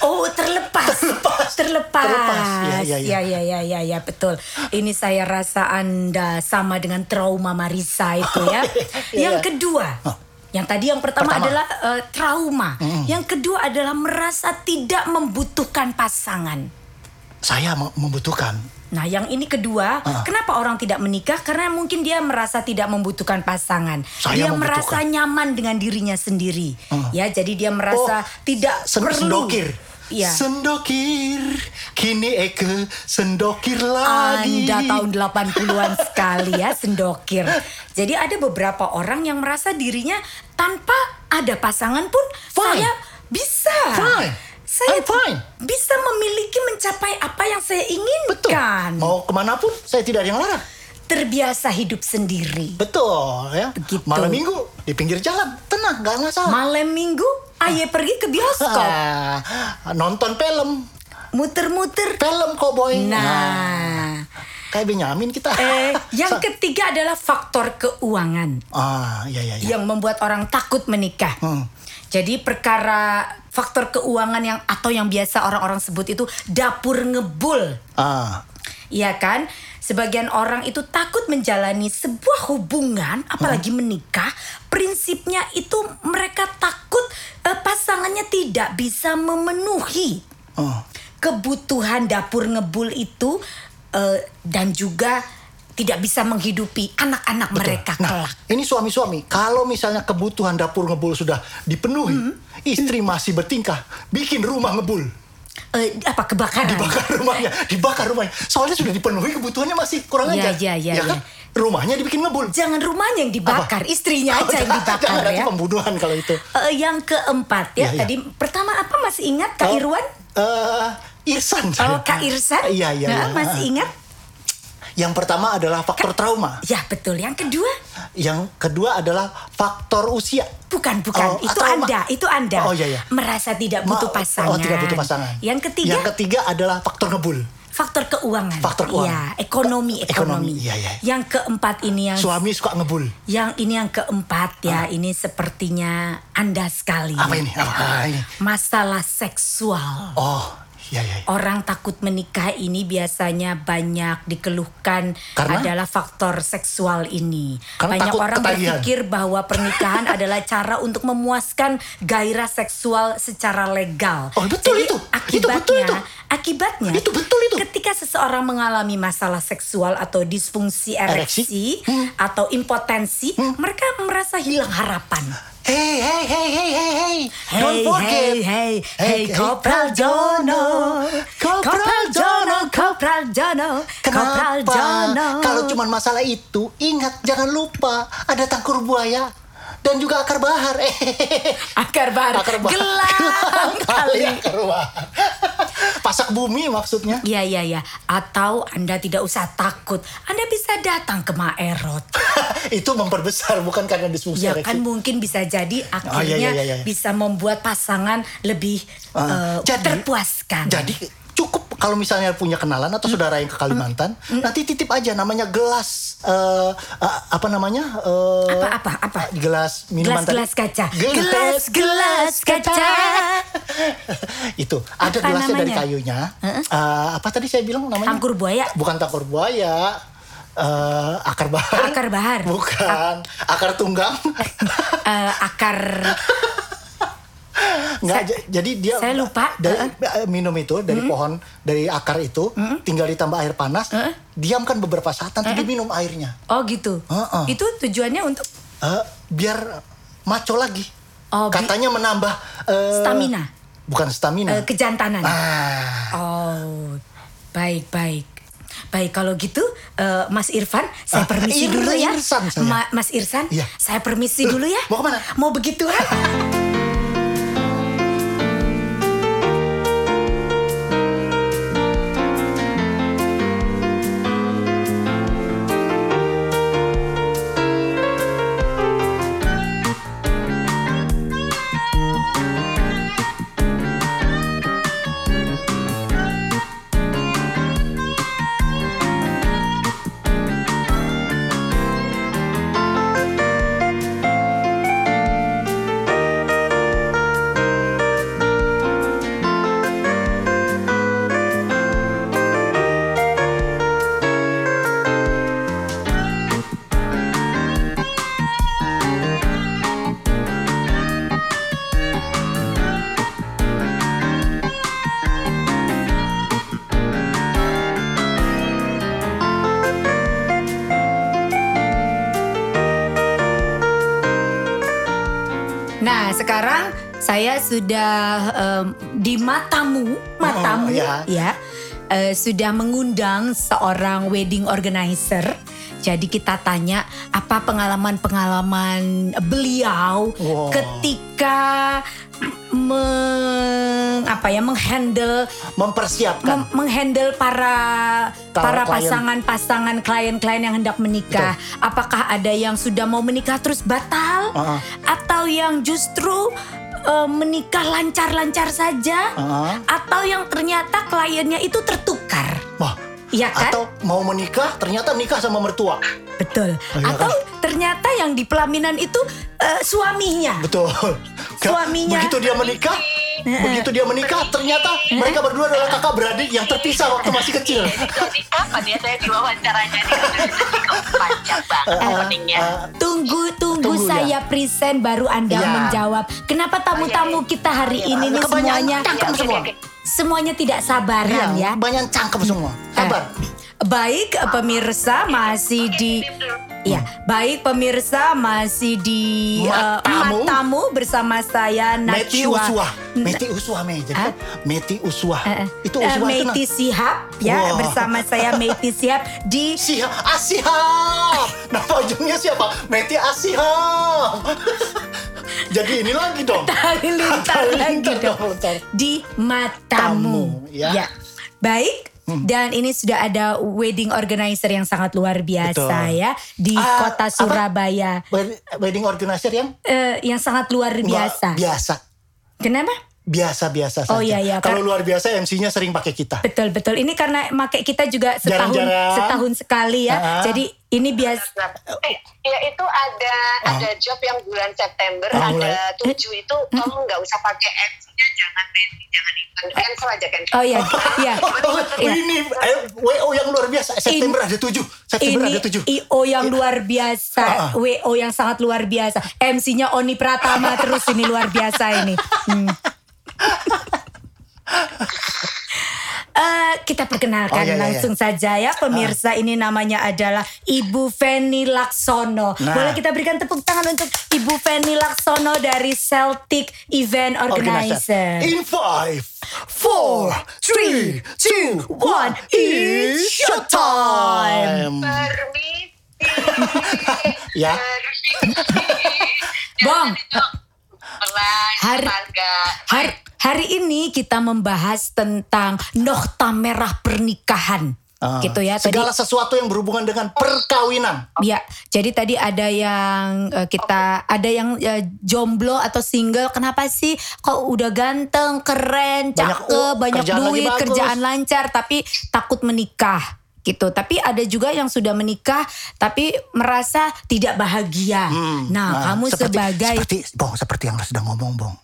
Oh terlepas, Terlepas. terlepas. Terlepas. Ya, ya, ya. ya, ya, ya, ya, ya, betul. Ini saya rasa anda sama dengan trauma Marisa itu ya. Iya, yang iya. kedua, Oh. yang tadi yang pertama, Pertama. adalah eh, trauma. Yang kedua adalah merasa tidak membutuhkan pasangan. Saya me- membutuhkan. Nah, yang ini kedua, Ah. kenapa orang tidak menikah? Karena mungkin dia merasa tidak membutuhkan pasangan. Saya dia membutuhkan. merasa nyaman dengan dirinya sendiri. Ah. Ya, jadi dia merasa tidak sen- perlu. sendokir. Iya. Sendokir, kini Eke sendokir lagi. Anda tahun 80-an sekali ya sendokir. Jadi ada beberapa orang yang merasa dirinya tanpa ada pasangan pun Fine. saya bisa. Fine. Saya I'm fine. bisa memiliki mencapai apa yang saya Betul. inginkan. Mau ke mana pun saya tidak ada yang larang. Terbiasa hidup sendiri. Betul ya. Begitu. Malam minggu di pinggir jalan, tenang, nggak masalah. Malam minggu, ayah pergi ke bioskop, nonton film, muter-muter. film koboi. Nah, kayak Benyamin kita. eh, yang Sa- ketiga adalah faktor keuangan. Ah, iya iya iya. yang membuat orang takut menikah. Hmm. Jadi perkara faktor keuangan yang atau yang biasa orang-orang sebut itu dapur ngebul. Ah, Iya kan? Sebagian orang itu takut menjalani sebuah hubungan apalagi menikah. Prinsipnya itu mereka takut eh, pasangannya tidak bisa memenuhi oh. kebutuhan dapur ngebul itu eh, dan juga tidak bisa menghidupi anak-anak mereka Nah, kelak. ini suami-suami, kalau misalnya kebutuhan dapur ngebul sudah dipenuhi, Hmm. istri masih bertingkah, bikin rumah ngebul. Eh, apa kebakaran? Dibakar rumahnya, dibakar rumahnya. Soalnya sudah dipenuhi kebutuhannya masih kurang Iya, aja. iya, iya, Ya kan? Rumahnya dibikin ngebul. Jangan rumahnya yang dibakar, Apa? istrinya aja yang Jangan dibakar ya. pembunuhan kalau itu. Eh, yang keempat ya, Iya, iya. tadi pertama apa masih ingat Kak Oh, Irwan? eh, Irsan. Oh. Kak Irsan? Iya, iya, Nah, iya. Masih ingat? Yang pertama adalah faktor trauma. Ya betul. Yang kedua, Yang kedua adalah faktor usia. bukan bukan. Oh, itu atau ma- Anda, itu Anda. Oh, iya, iya. Merasa tidak Ma- butuh pasangan. Oh, tidak butuh pasangan. Yang ketiga, Yang ketiga adalah faktor ngebul. faktor keuangan. Faktor keuangan. Iya, ekonomi, ekonomi. Ekonomi, iya, iya. Yang keempat ini yang Suami suka ngebul. yang ini yang keempat ya, ini sepertinya Anda sekali. Apa ini? Apa ini? Masalah seksual. Oh, iya iya. Orang takut menikah ini biasanya banyak dikeluhkan Karena? adalah faktor seksual ini. Karena banyak orang ketagihan. berpikir bahwa pernikahan adalah cara untuk memuaskan gairah seksual secara legal. Oh, betul Jadi, itu. Itu Akibatnya, betul itu. Akibatnya Itu betul itu. Ketika seseorang mengalami masalah seksual atau disfungsi Ereksi. ereksi, Hmm. atau impotensi, mereka merasa hilang harapan. Hey, hey, hey, hey, hey, hey. Hey, Don't forget. hey, hey, hey, Kopral Jono, Kopral Jono, Kopral Jono, Kopral? Jono. Kalau cuma masalah itu, ingat jangan lupa ada tangkur buaya dan juga akar bahar. akar bar, akar bahar. gelang kali. akar bahar. Pasak bumi maksudnya. Iya, iya, iya. Atau Anda tidak usah takut. Anda bisa datang ke Maerot. itu memperbesar bukan karena disfungsi Ya kan mungkin bisa jadi Oh, iya, akhirnya iya, iya, iya. bisa membuat pasangan lebih Ah, eh, terpuaskan. Jadi cukup kalau misalnya punya kenalan atau saudara yang ke Kalimantan, Hmm. nanti titip aja namanya gelas eh, eh, apa namanya? eh, Apa, apa, apa? Gelas minuman tadi. Gelas-gelas kaca. Gelas Gelas-gelas kaca. Itu ada Apa gelasnya dari namanya? kayunya. Eh, apa tadi saya bilang namanya? Tangkur buaya. Bukan tangkur buaya. eh, akar bahar. Akar bahar. Bukan. Akar tunggang. Eh, akar Nggak, jadi dia saya lupa. dari eh, minum itu dari pohon dari akar itu tinggal ditambah air panas, diamkan beberapa saat nanti diminum airnya. Oh gitu. Heeh. Itu tujuannya untuk Eh, biar maco lagi. Oh, Katanya menambah eh, Stamina, Bukan stamina. Eh, kejantanan. ah, Oh, baik baik. Baik kalau gitu eh, Mas Irfan saya Ah, permisi Ir- dulu ya. Irsan saya. Ma- Mas Irsan, Iya. saya permisi dulu ya. mau ke mana? Mau begituan? Saya sudah em, di matamu, matamu Oh, ya. ya, eh, sudah mengundang seorang wedding organizer. Jadi kita tanya apa pengalaman-pengalaman beliau Wow. ketika meng, apa ya menghandle mempersiapkan. mem- menghandle para Para para pasangan-pasangan klien-klien yang hendak menikah. Apakah ada yang sudah mau menikah terus batal Uh-uh. atau yang justru eh, menikah lancar-lancar saja Uh-uh. atau yang ternyata kliennya itu tertukar. Wah, Iya kan? atau mau menikah ternyata nikah sama mertua. Betul. iya atau kan? ternyata yang di pelaminan itu eh, suaminya. Betul. Suaminya. Begitu dia menikah, begitu dia menikah ternyata mereka berdua adalah kakak beradik yang terpisah waktu masih kecil. Jadi kapan ya saya diwawancaranya nih? Panjang banget Eh, openingnya. eh, Tunggu, tunggu, Tunggu, saya present baru Anda Iya. menjawab. Kenapa tamu-tamu kita hari ini nih Kebanyakan semuanya cangkem semua. semuanya tidak sabaran Iya, ya? banyak cangkem semua. Sabar. Baik pemirsa masih di Ya, baik pemirsa masih di eh, Matamu. Matamu bersama saya Meti. Na- Meti Uswah, Me. Jadi kan Meti Uswah. Eh, eh. Itu Eh, Uswah itu nah. Sihab ya bersama saya Meiti Sihab di Siha, Asihab. Nama ujungnya siapa? Meti Asihab. Jadi ini lagi dong. Halilintar lagi Halilintar dong di matamu. Tamu, ya. Baik. Dan ini sudah ada wedding organizer yang sangat luar biasa Betul. ya di Ah, kota apa? Surabaya Wed- Wedding organizer yang Eh, yang sangat luar biasa. biasa. Kenapa? Biasa-biasa saja. Oh, iya, iya. Kalau luar biasa MC-nya sering pakai kita. Betul betul. Ini karena make kita juga setahun Jarang-jarang. setahun sekali ya. Ah. Jadi ini biasa. Eh, ya itu ada ada job yang bulan September Oh, ada mulai. tujuh itu kamu nggak usah pakai MC-nya jangan Meti jangan cancel aja kan Oh iya, iya. Oh, Iya. ini eh, WO yang luar biasa. September ada tujuh. September Ini ada tujuh. IO yang luar biasa, Ah, ah. WO yang sangat luar biasa, MC-nya Oni Pratama terus ini luar biasa ini. Hmm. Eh, kita perkenalkan Oh, iya, iya, langsung saja ya pemirsa ini namanya adalah Ibu Feni Laksono. Nah. Boleh kita berikan tepuk tangan untuk Ibu Feni Laksono dari Celtic Event Organizer. In five, four, three, two, one, it's showtime. permisi Ya. permisi Bang. Pelan Hari- Hari, hari ini kita membahas tentang nokta merah pernikahan. Ah, gitu ya. Tadi Segala sesuatu yang berhubungan dengan perkawinan. ya, jadi tadi ada yang eh, kita ada yang eh, jomblo atau single. Kenapa sih kok udah ganteng, keren, Banyak cakep, u- banyak kerjaan duit, kerjaan lancar tapi takut menikah gitu. Tapi ada juga yang sudah menikah tapi merasa tidak bahagia. Hmm, nah, kamu seperti, sebagai seperti bong seperti yang sedang ngomong bong.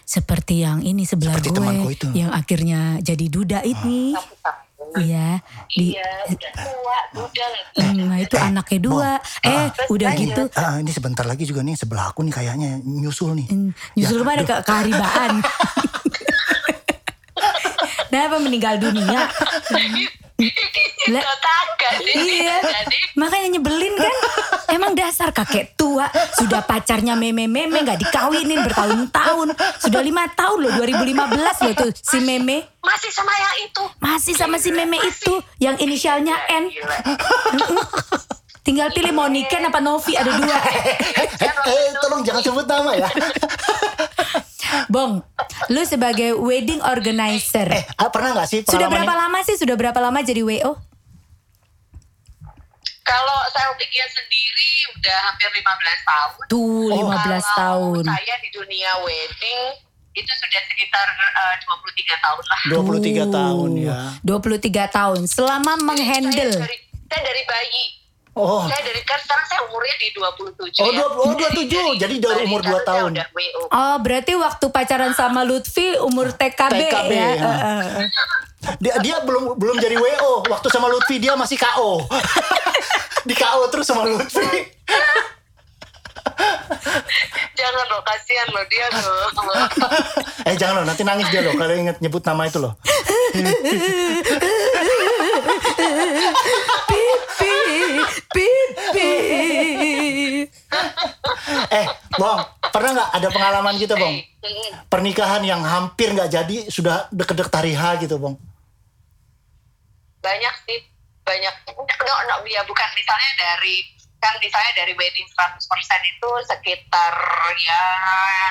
seperti yang ini sebelah Seperti gue itu. yang akhirnya jadi duda ini. Iya, di iya Hmm, nah itu anaknya dua. Eh, udah gitu. Ah, ini sebentar lagi juga nih sebelah aku nih kayaknya nyusul nih. hmm, Nyusul Ya, mana ke keharibaan. Kenapa meninggal dunia? Lah, iya, jadi makanya nyebelin kan? Emang dasar kakek tua sudah pacarnya meme-meme nggak dikawinin bertahun-tahun. Sudah lima tahun loh 2015 loh tuh si meme. Masih sama yang itu. Masih sama si meme Masih. itu yang inisialnya N. Tinggal pilih mau Niken apa Novi ada dua. Eh, eh, tolong jangan sebut nama ya. Bong, lu sebagai wedding organizer. Eh, ah, pernah nggak sih Sudah berapa lama sih? Sudah berapa lama jadi WO? Kalau saya bikin sendiri udah hampir 15 tahun. Tuh, Oh. 15 Kalau tahun. Saya di dunia wedding itu sudah sekitar eh, 23 tahun lah. 23 Tuh, tahun ya. 23 tahun. Selama menghandle. Saya dari, saya dari bayi. Oh. Saya dari kan sekarang saya umurnya di 27 Oh, ya. dua- oh, 27. Jadi dari umur dua tahun. Oh, berarti waktu pacaran sama Lutfi umur TKB, TKB, ya. ya. Dia dia belum belum jadi WO. Waktu sama Lutfi dia masih KO. Di KO terus sama Lutfi. Jangan loh, kasihan loh dia loh. eh jangan loh, nanti nangis dia loh kalau inget nyebut nama itu loh. Pipi, pipi. Eh, Bong, pernah nggak ada pengalaman gitu, Bong? Pernikahan yang hampir nggak jadi sudah deket-deket hari H gitu, Bong. banyak sih banyak no, no, ya bukan misalnya dari kan misalnya dari wedding 100% itu sekitar ya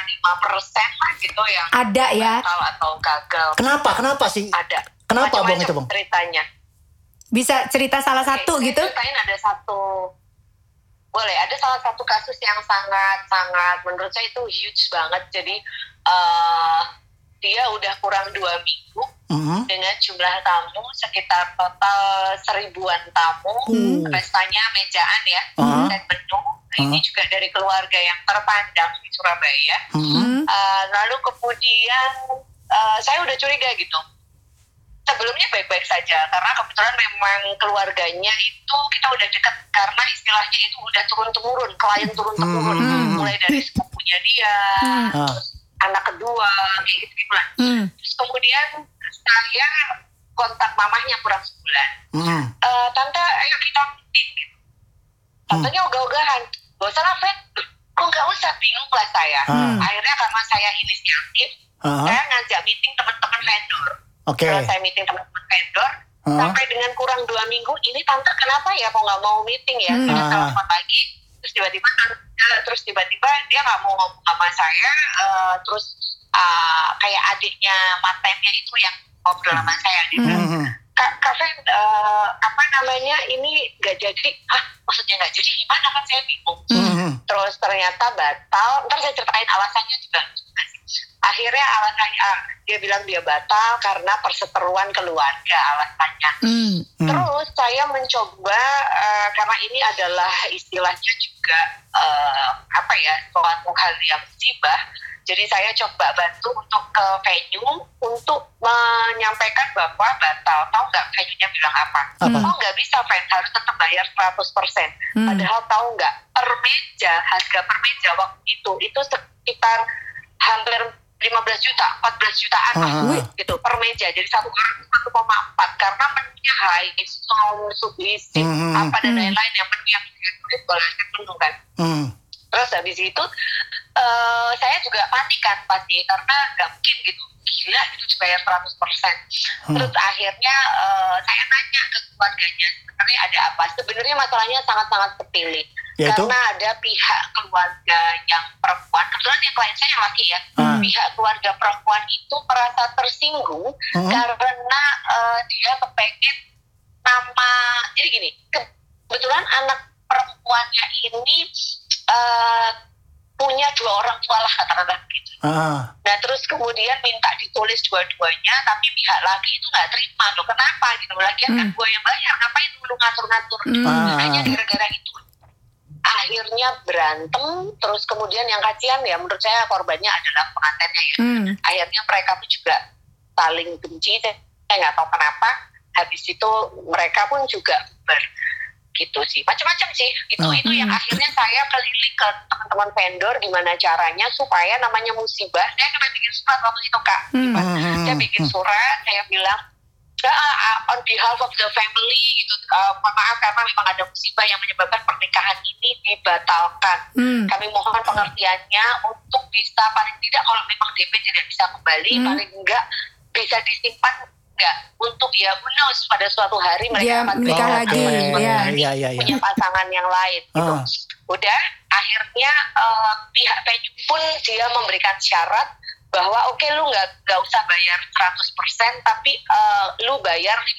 5% lah gitu yang Ada ya. atau gagal Kenapa? Kenapa sih? ada Kenapa, Bong, Macam-macam itu, Bong? ceritanya Bisa cerita salah satu Oke, gitu? saya ceritain ada satu boleh ada salah satu kasus yang sangat sangat menurut saya itu huge banget jadi eh dia udah kurang dua minggu Mhm. dengan jumlah tamu sekitar total seribuan tamu Hmm. pestanya mejaan ya Hmm. dan menu ini juga dari keluarga yang terpandang di Surabaya. Hmm. Uh, lalu kemudian uh, saya udah curiga gitu sebelumnya baik-baik saja karena kebetulan memang keluarganya itu kita udah dekat karena istilahnya itu udah turun temurun klien turun temurun Hmm. mulai dari sepupunya dia Ah. terus anak kedua kayak gitu gitu lah Hmm. terus kemudian saya kontak mamahnya kurang sebulan Mhm. Eh, tante ayo kita meeting gitu. tantenya ogah-ogahan gak usah lah Fred kok gak usah bingung lah saya Hmm. akhirnya karena saya inisiatif Aha. saya ngajak meeting teman-teman vendor Oke. Setelah saya meeting teman-teman vendor Hah? sampai dengan kurang dua minggu ini tante kenapa ya kok nggak mau meeting ya Hmm. Saya Ah. telepon lagi terus tiba-tiba eh, terus tiba-tiba dia nggak mau ngomong sama saya eh, terus ah, kayak adiknya mantannya itu yang ngobrol sama saya dia bilang, Mhm. Kak, Kak Fen, eh, apa namanya ini nggak jadi. Ah maksudnya nggak jadi? Gimana kan saya bingung. Mhm. terus ternyata batal. Ntar saya ceritain alasannya juga akhirnya alasannya ah, dia bilang dia batal karena perseteruan keluarga alasannya Hmm. Hmm. terus saya mencoba eh, karena ini adalah istilahnya juga eh, apa ya suatu hal yang musibah jadi saya coba bantu untuk ke venue untuk menyampaikan bahwa batal tahu nggak venue-nya bilang apa Apa? oh nggak bisa fans harus tetap bayar 100% Hmm. Padahal tahu nggak per meja harga per meja waktu itu itu sekitar hampir 15 juta, 14 jutaan lah, Ah. gitu per meja. Jadi satu orang 1,4 karena menunya high, sound, subisi, Hmm. apa dan Hmm. lain-lain yang menu yang kulit bolasan penuh kan. Mhm. Terus habis itu eh, saya juga panik kan pasti karena nggak mungkin gitu gila itu dibayar 100%. Hmm. Terus akhirnya eh, saya nanya ke keluarganya sebenarnya ada apa? Sebenarnya masalahnya sangat-sangat sepele. Yaitu? Karena ada pihak keluarga yang perempuan, kebetulan yang klien saya yang laki ya, Hmm. pihak keluarga perempuan itu merasa tersinggung Hmm. karena eh, dia kepengen nama, jadi gini, kebetulan anak perempuannya ini eh, punya dua orang tua lah katakanlah begitu. Ah. Nah terus kemudian minta ditulis dua-duanya, tapi pihak laki itu nggak terima loh. Kenapa gitu? Lagian kan Hmm. gue yang bayar, ngapain lu ngatur-ngatur? Hmm. Ah. Hanya gara-gara itu. Akhirnya berantem, terus kemudian yang kasihan ya menurut saya korbannya adalah pengantinnya ya. Hmm. Akhirnya mereka pun juga saling benci, saya nggak tahu kenapa. Habis itu mereka pun juga ber gitu sih macam-macam sih itu Ah. itu yang Hmm. akhirnya saya keliling ke teman-teman vendor gimana caranya supaya namanya musibah saya kena bikin surat waktu itu kak Hmm. Saya bikin surat saya bilang uh, uh, on behalf of the family gitu uh, mohon maaf karena memang ada musibah yang menyebabkan pernikahan ini dibatalkan Hmm. kami mohon pengertiannya untuk bisa paling tidak kalau memang DP tidak bisa kembali Hmm. paling enggak bisa disimpan enggak untuk ya who knows pada suatu hari mereka akan menikah berjodoh lagi, ya. Iya, iya, iya. punya pasangan yang lain gitu Ah. udah akhirnya eh, pihak venue pun dia memberikan syarat bahwa oke lu nggak nggak usah bayar 100% tapi eh, lu bayar 50%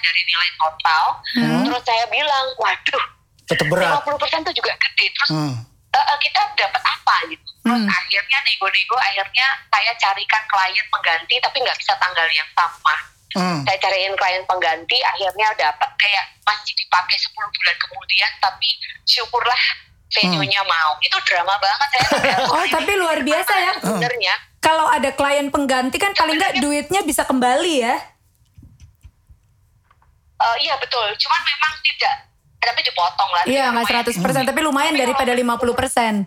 dari nilai total Hmm. terus saya bilang waduh Tetap berat. 50% itu juga gede terus Hmm. Eh, kita dapat apa gitu terus Hmm. akhirnya nego-nego akhirnya saya carikan klien pengganti tapi nggak bisa tanggal yang sama Hmm. saya cariin klien pengganti akhirnya dapat kayak masih dipakai 10 bulan kemudian tapi syukurlah venue-nya mau itu drama banget saya Oh, ini tapi luar biasa ya. sebenarnya Kalau ada klien pengganti kan paling nggak duitnya bisa kembali ya. eh, iya betul cuman memang tidak tapi dipotong lah Iya, nggak Lumayan. 100%, tapi lumayan daripada 50%.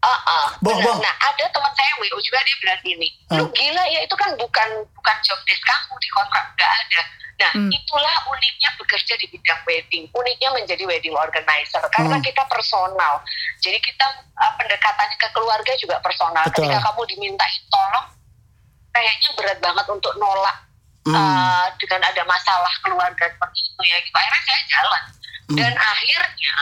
Ah, ah, Bong, benar. bong. Nah, ada teman saya yang WO juga dia bilang gini, lu Hmm. gila ya itu kan bukan bukan job desk kamu di kontrak nggak ada. Nah, Hmm. itulah uniknya bekerja di bidang wedding, uniknya menjadi wedding organizer karena Hmm. kita personal. Jadi kita uh, pendekatannya ke keluarga juga personal. Betul. Ketika kamu dimintain tolong, kayaknya berat banget untuk nolak Hmm. uh, dengan ada masalah keluarga seperti itu ya. Gitu. Akhirnya saya jalan Hmm. dan akhirnya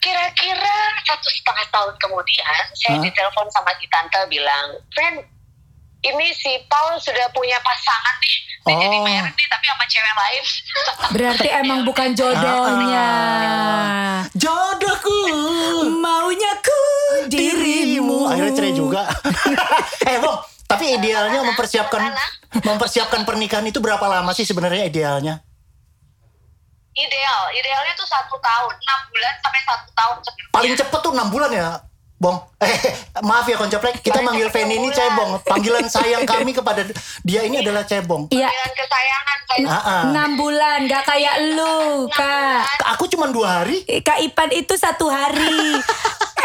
kira-kira satu setengah tahun kemudian saya ditelepon sama si tante bilang, Friend, ini si Paul sudah punya pasangan nih, dia jadi Oh. married nih tapi sama cewek lain. Berarti emang bukan jodohnya. Jodohku. Maunya ku dirimu. Akhirnya cerai juga. eh, Bong, tapi idealnya mempersiapkan mempersiapkan pernikahan itu berapa lama sih sebenarnya idealnya? Ideal, idealnya tuh satu tahun, enam bulan sampai satu tahun sebelumnya. Paling cepet tuh 6 bulan ya, Bong. Eh, maaf ya koncoplek, kita Paling manggil Feni ini enam cebong. Panggilan sayang kami kepada dia ini adalah cebong. Iya, Panggilan kesayangan saya. Ah, ah. enam bulan, gak kayak lu, Kak. Aku cuma dua hari. Kak Ipan itu satu hari.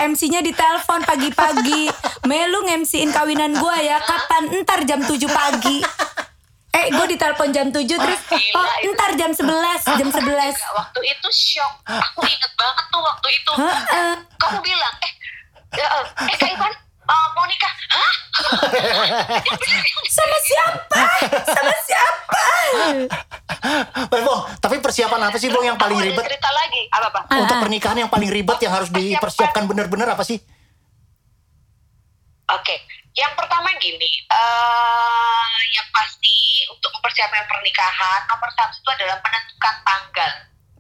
MC-nya ditelepon pagi-pagi. Melu MC-in kawinan gua ya. Kapan? Ntar jam 7 pagi. Eh, gue ditelepon jam 7 terus. Gila, Oh, itu. ntar jam 11. Jam 11. Juga waktu itu shock. Aku inget banget tuh waktu itu. Kamu bilang, eh, eh, eh Kak Ivan, eh, mau nikah? Hah? Sama siapa? Sama siapa? Bong, tapi persiapan apa sih, Bong, yang paling ribet? cerita lagi. Apa, Pak? Untuk ah. pernikahan yang paling ribet yang harus Persiapan. dipersiapkan benar-benar apa sih? Oke, yang pertama gini, eh yang pasti untuk mempersiapkan pernikahan nomor satu itu adalah menentukan tanggal.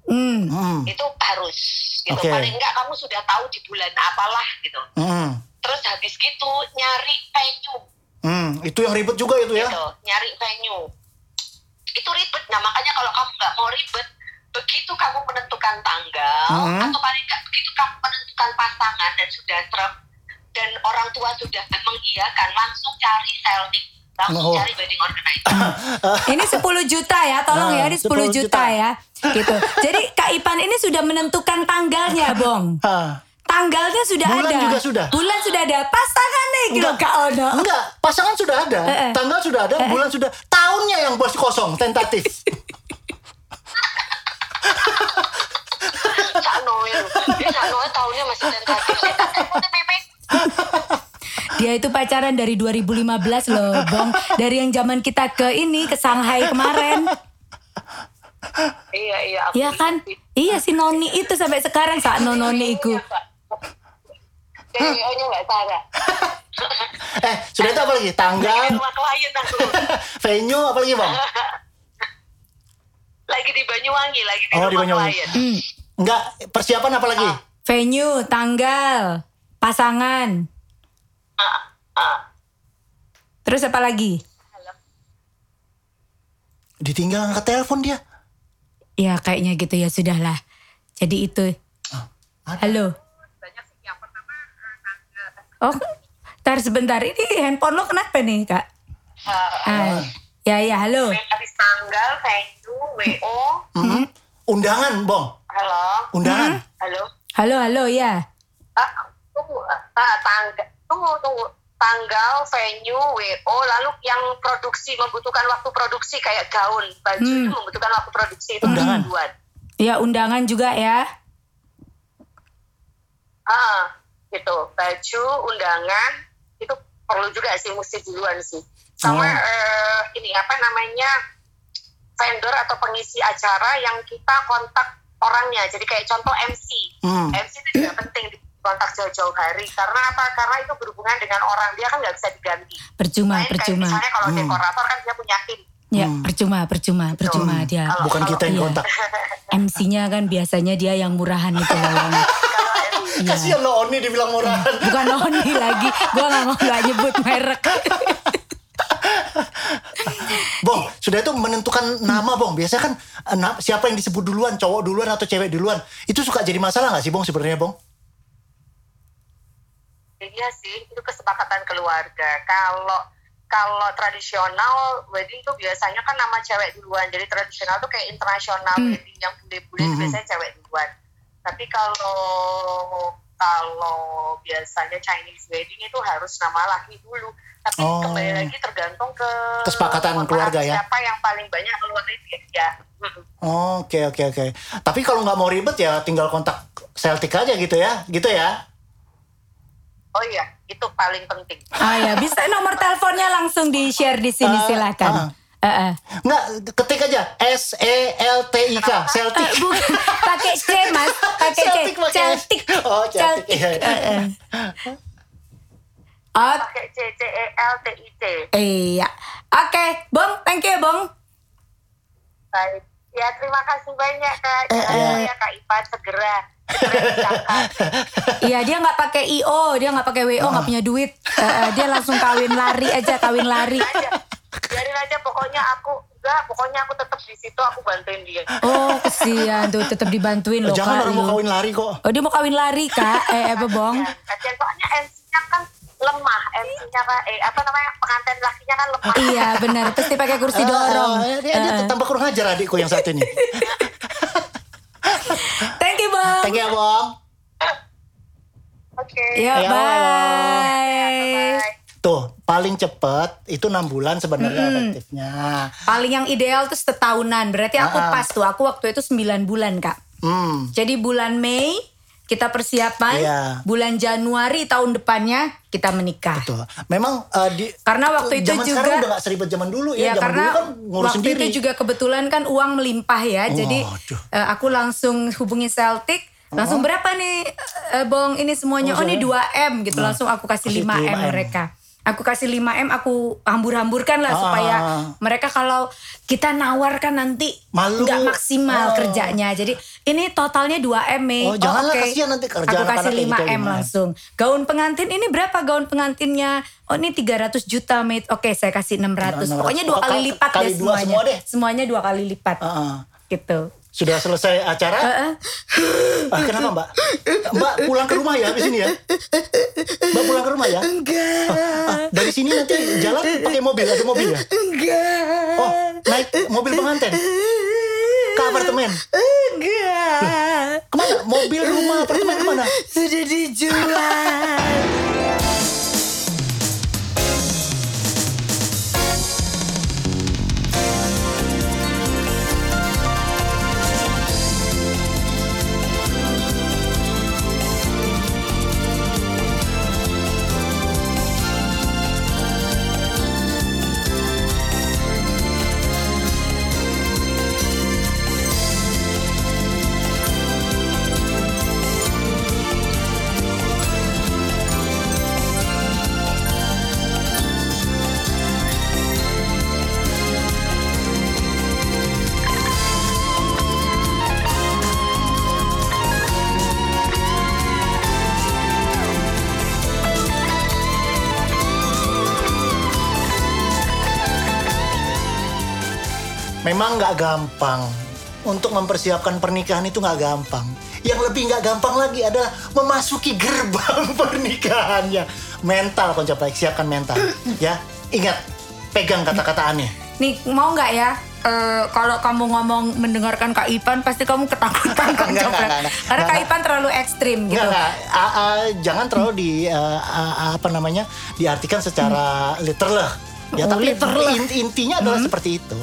Hmm. Hmm. Itu harus, gitu. Oke. Paling enggak kamu sudah tahu di bulan apalah gitu. Hmm. Terus habis gitu nyari venue, Hmm. Itu yang ribet juga itu ya? gitu. Nyari venue. Itu ribet. Nah makanya kalau kamu nggak mau ribet, begitu kamu menentukan tanggal Hmm. atau paling nggak begitu kamu menentukan pasangan dan sudah serem dan orang tua sudah mengiyakan, langsung cari selling, langsung Oh. cari wedding organizer. Ini 10 juta ya, tolong Ah, ya, ini 10 10 juta juta. ya. Gitu. Jadi Kak Ipan ini sudah menentukan tanggalnya, Bong. Tanggalnya sudah Bulan ada. juga sudah. Bulan sudah ada. Pasangan nih gitu Kak Ono. Enggak, pasangan sudah ada, Eh, eh. tanggal sudah ada, bulan sudah, tahunnya yang bos kosong, tentatif. Tahunnya masih tentatif. Dia itu pacaran dari 2015 loh, Bong. Dari yang zaman kita ke ini ke Shanghai kemarin. Iya iya. Iya kan? Iya si Noni itu sampai sekarang saat Noni iku. Iya, Pak. CEO-nya nggak salah. eh, sudah itu apa lagi? Tanggal, rumah klien aku. venue, apa lagi bang? lagi di Banyuwangi, lagi di Oh, di Banyuwangi. klien. Hmm. Enggak, persiapan apa lagi? Venue, tanggal, pasangan. Ah, ah. Terus apa lagi? Ditinggal angkat telepon dia. Ya kayaknya gitu ya sudahlah. Jadi itu. ada. Halo. Oh, ntar sebentar. Ini handphone lo kenapa nih kak? Ah, Ah, ya ya halo. habis tanggal, venue, WO, Hmm. Undangan, bong. halo, Undangan. halo. Halo halo ya. Ah, tunggu, ah, tanggal, tunggu, tunggu. tanggal, venue, WO, lalu yang produksi membutuhkan waktu produksi kayak gaun, baju Hmm. itu membutuhkan waktu produksi itu Undangan. duluan. Ya undangan juga ya. Ah, gitu. Baju, undangan itu perlu juga sih mesti duluan sih. Sama Oh. eh, ini apa namanya vendor atau pengisi acara yang kita kontak orangnya. Jadi kayak contoh MC. Hmm. MC itu juga penting di kontak jauh-jauh hari. Karena apa? Karena itu berhubungan dengan orang. Dia kan nggak bisa diganti. Percuma, Lain kayak percuma. misalnya kalau Hmm. dekorator kan dia punya tim. Ya, Hmm. percuma, percuma, percuma dia. Kalau- Bukan kita yang Iya. kontak. MC-nya kan biasanya dia yang murahan itu loh. Yang, Kalau MC Iya. Kasihan lo Oni dibilang murahan. bukan Noni lagi. Gua nggak mau nggak nyebut merek. Bong, sudah itu menentukan nama Bong. Biasanya kan eh, na- siapa yang disebut duluan, cowok duluan atau cewek duluan. Itu suka jadi masalah nggak sih Bong sebenarnya Bong? Iya sih, itu kesepakatan keluarga. Kalau kalau tradisional wedding tuh biasanya kan nama cewek duluan. Jadi tradisional tuh kayak internasional Hmm. wedding yang bule-bule Hmm. biasanya cewek duluan. Tapi kalau kalau biasanya Chinese wedding itu harus nama laki dulu. Tapi Oh. kembali lagi tergantung ke Kesepakatan keluarga maaf, ya? Siapa yang paling banyak keluarin ya. Mm-mm. Oke oke oke. Tapi kalau nggak mau ribet ya tinggal kontak Celtic aja gitu ya, gitu ya. Oh iya, itu paling penting. Ah ya, bisa nomor teleponnya langsung di share di sini Ah, silahkan. ah. Eh, eh. Nggak ketik aja S E L T I K Celtic. Eh, bukan pakai C mas, pakai C. Celtic pakai- Celtic. Oh, Celtic, iya. Eh, eh. Oke. Pakai C C E L T I T. Iya. Oke, Bong, thank you, Bong. Baik. Ya terima kasih banyak kak. Eh, Jangan eh. lupa ya kak Ipan segera. Iya, dia nggak pakai IO, dia nggak pakai WO, nggak punya duit. Eh, eh, dia langsung kawin lari aja, kawin lari. Biarin aja pokoknya aku enggak, pokoknya aku tetap di situ aku bantuin dia. Oh, kesian tuh tetap dibantuin loh Jangan Kak. orang mau lu. kawin lari kok. Oh, dia mau kawin lari, Kak. Eh, apa, Bong? Ya, kasihan soalnya MC-nya kan lemah, MC-nya kan eh apa namanya pengantin lakinya kan lemah. Iya, benar. Terus dia pakai kursi dorong. Ah, ah, dia, dia Eh, eh. tambah kurang ajar adikku yang satu ini. Thank you, Bong. Thank you ya Bong. Oke. Yuk, Ya, bye. Bye. Tuh, paling cepet itu enam bulan sebenarnya efektifnya. Paling yang ideal tuh setahunan. Berarti aku pas tuh. Aku waktu itu 9 bulan, Kak. Hmm. Jadi bulan Mei kita persiapan. Iya. Bulan Januari tahun depannya kita menikah. Tuh. Memang eh, di Karena waktu itu zaman juga- sekarang udah gak seribet zaman dulu ya. Ya zaman karena dulu kan ngurus waktu sendiri. itu juga kebetulan kan uang melimpah ya. Jadi Waduh. eh, aku langsung hubungi Celtic. Langsung berapa nih eh, Bong ini semuanya? Oh, Oh, ini saya- 2M gitu. Langsung aku kasih kasih 5M, 5M. mereka. Aku kasih 5M aku hambur-hamburkan lah Ah. supaya mereka kalau kita nawarkan nanti nggak maksimal kerjanya. Jadi ini totalnya 2M Mei. Oh, janganlah, oke. kasihan nanti kerjaan Aku kasih anak-anak kayak gitu, 5M 5M. langsung. Gaun pengantin ini berapa gaun pengantinnya? Oh ini 300 juta Mei. Oke saya kasih 600. 600. Pokoknya dua Oh, kali lipat kali deh semuanya. semua deh. Semuanya dua kali lipat. Ah, ah. Gitu. Sudah selesai acara? Heeh. Ah, kenapa Mbak? Mbak pulang ke rumah ya habis ini ya? Mbak pulang ke rumah ya? Enggak. Ah, dari sini nanti jalan pakai mobil, ada mobil ya? Enggak. Oh, naik mobil pengantin? Ke apartemen? Enggak. Ke mana? Mobil, rumah, apartemen ke mana? Sudah dijual. Memang nggak gampang. Untuk mempersiapkan pernikahan itu nggak gampang. Yang lebih nggak gampang lagi adalah memasuki gerbang pernikahannya. Mental konco baik, siapkan mental. Ya, ingat, pegang kata-kata aneh. Nih mau nggak ya? eh, kalau kamu ngomong mendengarkan Kak Ipan pasti kamu ketakutan Enggak, enggak, Koncoplek. enggak, enggak. Karena Enggak, Kak Ipan terlalu ekstrim gitu. Enggak, enggak. A- a- jangan terlalu di uh, a- apa namanya diartikan secara literal. Ya, Oh, tapi literal. intinya adalah seperti itu.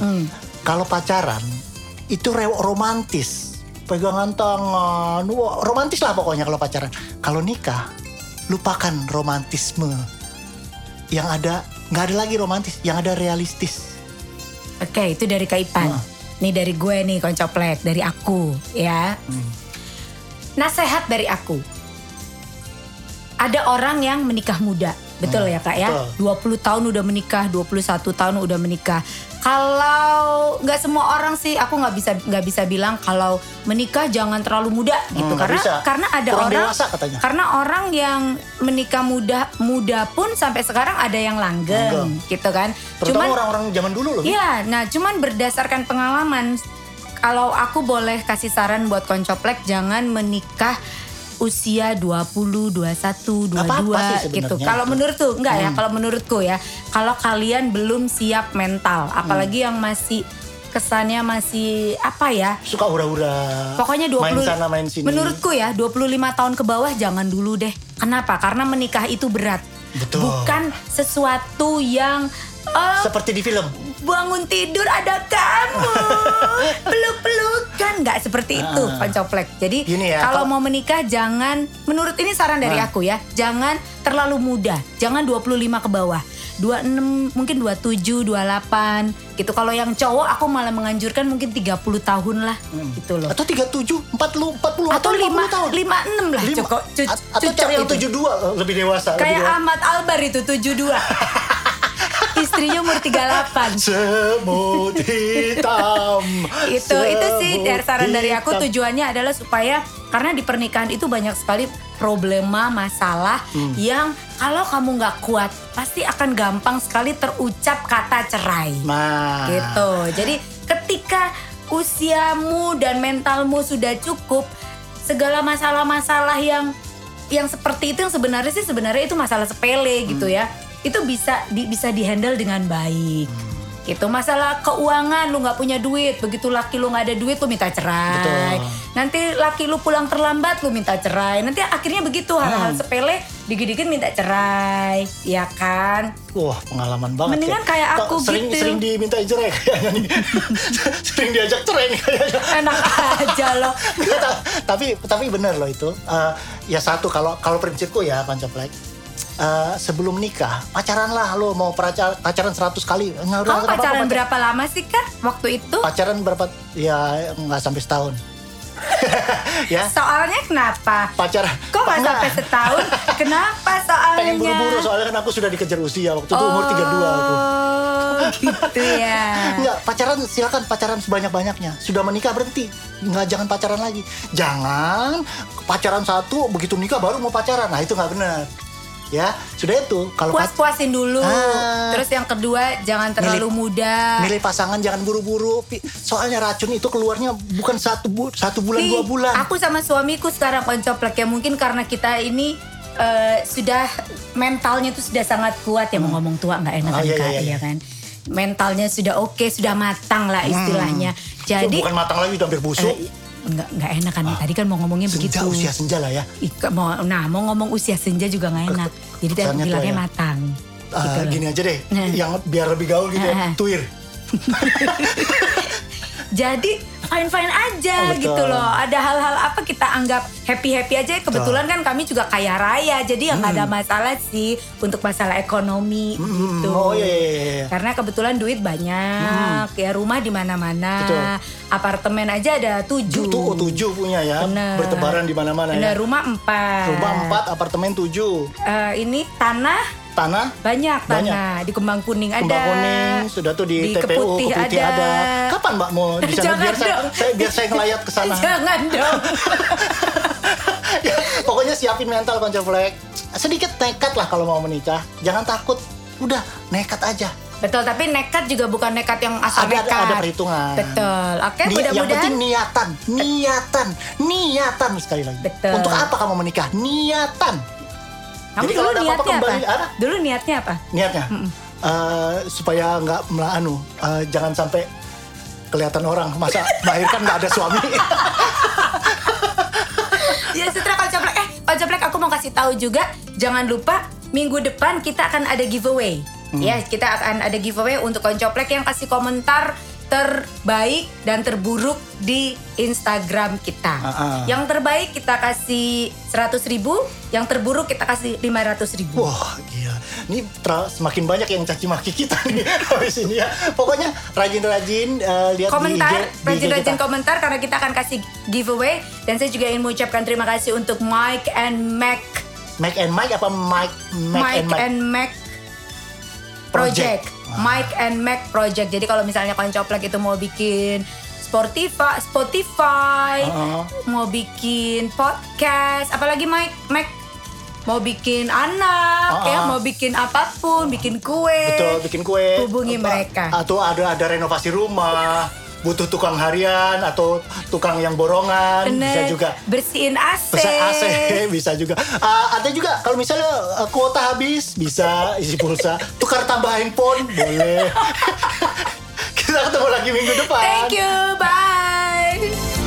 Kalau pacaran itu rew romantis, pegangan tangan, wah, romantis lah pokoknya kalau pacaran. Kalau nikah, lupakan romantisme. Yang ada nggak ada lagi romantis, yang ada realistis. Oke, itu dari Kak Ipan. Ah. Nih dari gue nih koncoplek, dari aku ya. Hmm. Nasehat dari aku. Ada orang yang menikah muda. Betul Hmm, ya Kak ya? betul. 20 tahun udah menikah, 21 tahun udah menikah. Kalau nggak semua orang sih aku nggak bisa nggak bisa bilang kalau menikah jangan terlalu muda gitu Hmm, nggak karena bisa. karena ada Kurang orang dewasa katanya. karena orang yang menikah muda muda pun sampai sekarang ada yang langgeng Langgeng. gitu kan. Terutama orang-orang zaman dulu loh. Iya, nah cuman berdasarkan pengalaman, kalau aku boleh kasih saran buat koncoplek, jangan menikah usia 20, 21, 22 Nggak apa-apa sih gitu. itu. Kalau menurutku enggak Hmm. ya, kalau menurutku ya, kalau kalian belum siap mental, apalagi Hmm. yang masih kesannya masih apa ya? Suka hura-hura. Pokoknya 20 main sana main sini. Menurutku ya 25 tahun ke bawah jangan dulu deh. Kenapa? Karena menikah itu berat. Betul. Bukan sesuatu yang eh, seperti di film. bangun tidur ada kamu peluk-pelukan nggak seperti itu Ah. koncoplek jadi Gini ya, kalau kalau- mau menikah jangan menurut ini saran dari Ah. aku ya jangan terlalu muda jangan 25 ke bawah 26 mungkin 27 28 gitu kalau yang cowok aku malah menganjurkan mungkin 30 tahun lah gitu loh Atau 37, 40, 40 atau 5 50 tahun. 56 lah cukup atau cari yang itu. 72 lebih dewasa. lebih kayak dewasa. Ahmad Albar itu 72 istrinya umur 38 Semut hitam. itu itu sih semut dari saran dari aku tujuannya adalah supaya karena di pernikahan itu banyak sekali problema masalah Hmm. yang kalau kamu nggak kuat pasti akan gampang sekali terucap kata cerai Nah. gitu jadi ketika usiamu dan mentalmu sudah cukup segala masalah-masalah yang yang seperti itu yang sebenarnya sih sebenarnya itu masalah sepele gitu Hmm. ya itu bisa di, bisa dihandle dengan baik gitu masalah keuangan lu nggak punya duit begitu laki lu nggak ada duit lu minta cerai Betul. nanti laki lu pulang terlambat lu minta cerai nanti akhirnya begitu hal-hal Hmm. sepele dikit-dikit minta cerai ya kan Wah pengalaman banget Mendingan ya. kayak aku sering, gitu. Sering diminta cerai kayaknya nih. sering diajak cerai nih kayaknya. enak aja loh Nggak, tapi tapi benar loh itu. Eh, ya satu kalau kalau prinsipku ya Pancaplek. Eh, sebelum nikah pacaran lah lo mau pacaran pacaran 100 kali nggak Kamu nggak apa-apa, pacaran pacar- berapa lama sih kak waktu itu? pacaran berapa ya nggak sampai setahun ya Soalnya kenapa? pacaran Kok nggak Nggak. sampai setahun? Kenapa soalnya? pengen buru-buru soalnya kan aku sudah dikejar usia waktu itu umur 32 aku Oh gitu ya. Enggak, pacaran silakan pacaran sebanyak-banyaknya. Sudah menikah berhenti. Enggak jangan pacaran lagi. Jangan pacaran satu begitu nikah baru mau pacaran. Nah, itu nggak benar. Ya, sudah itu. Kalau pac- Puas-puasin dulu. Ah. Terus yang kedua jangan terlalu muda. milih pasangan jangan buru-buru. Soalnya racun itu keluarnya bukan satu bu- satu bulan Ih, dua bulan. Aku sama suamiku sekarang koncoplek ya mungkin karena kita ini eh, sudah mentalnya itu sudah sangat kuat ya mau ngomong tua nggak enak Oh, kan iya, kak iya, iya. ya kan. Mentalnya sudah oke, sudah matang lah istilahnya. Itu Jadi bukan matang lagi udah hampir busuk. eh, nggak nggak enak kan tadi kan mau ngomongnya senja begitu. usia senja lah ya. Ika- mau nah mau ngomong usia senja juga nggak enak jadi tadi bilangnya ya. matang Ah, gitu loh. gini aja deh, Nah. yang biar lebih gaul gitu ya. Ah, ah. Tuir. jadi fine fine aja Oh, betul. gitu loh ada hal-hal apa kita anggap happy happy aja kebetulan kan kami juga kaya raya jadi ya nggak ada masalah sih untuk masalah ekonomi Hmm, gitu Oh iya, iya, iya. karena kebetulan duit banyak ya rumah di mana-mana Betul. apartemen aja ada tujuh Tuh, tujuh punya ya. Bener. Bertebaran di mana-mana ya. rumah empat Rumah empat, apartemen tujuh. Eh, ini tanah Tanah banyak Banyak. tanah di kembang kuning ada Kembang kuning sudah tuh di, Di TPU Keputih Keputih ada. ada. Kapan Mbak mau di sana biar saya, saya biar saya ngelayat ke sana. Jangan dong. Ya, pokoknya siapin mental konjaflek. Sedikit nekat lah kalau mau menikah. Jangan takut. Udah nekat aja. Betul, tapi nekat juga bukan nekat yang asal Ada- nekat. ada perhitungan. Betul. Oke, Ni- yang mudah-mudahan penting niatan, niatan, niatan sekali lagi. Betul. Untuk apa kamu menikah? Niatan. Kamu Jadi dulu niatnya apa? kembali, apa? Dulu niatnya apa? Niatnya eh, supaya nggak melanu, eh, jangan sampai kelihatan orang masa melahirkan nggak ada suami. Ya setelah koncoplek eh koncoplek aku mau kasih tahu juga jangan lupa minggu depan kita akan ada giveaway. Ya, kita akan ada giveaway untuk koncoplek yang kasih komentar terbaik dan terburuk di Instagram kita. Ah, ah. Yang terbaik kita kasih 100 ribu, yang terburuk kita kasih 500 ribu. Wah gila, ini semakin banyak yang caci maki kita nih habis ini ya. Pokoknya rajin-rajin eh, lihat komentar, rajin-rajin komentar karena kita akan kasih giveaway dan saya juga ingin mengucapkan terima kasih untuk Mike and Mac Mike and Mike apa Mike Mike, Mike and Mike? and Mac Project. Project. Mike and Mac Project. Jadi kalau misalnya koncoplek itu mau bikin Spotify, Spotify, Heeh. mau bikin podcast, apalagi Mike Mac mau bikin anak, Heeh. ya mau bikin apa pun, bikin kue. Betul, bikin kue. Hubungi Apa- mereka. Atau ada ada renovasi rumah, butuh tukang harian atau tukang yang borongan bisa Bener. juga. bersihin AC. Pesan AC bisa juga. Ah, ada juga kalau misalnya eh, kuota habis bisa isi pulsa, tukar tambah handphone boleh. Kita ketemu lagi minggu depan. Thank you, bye.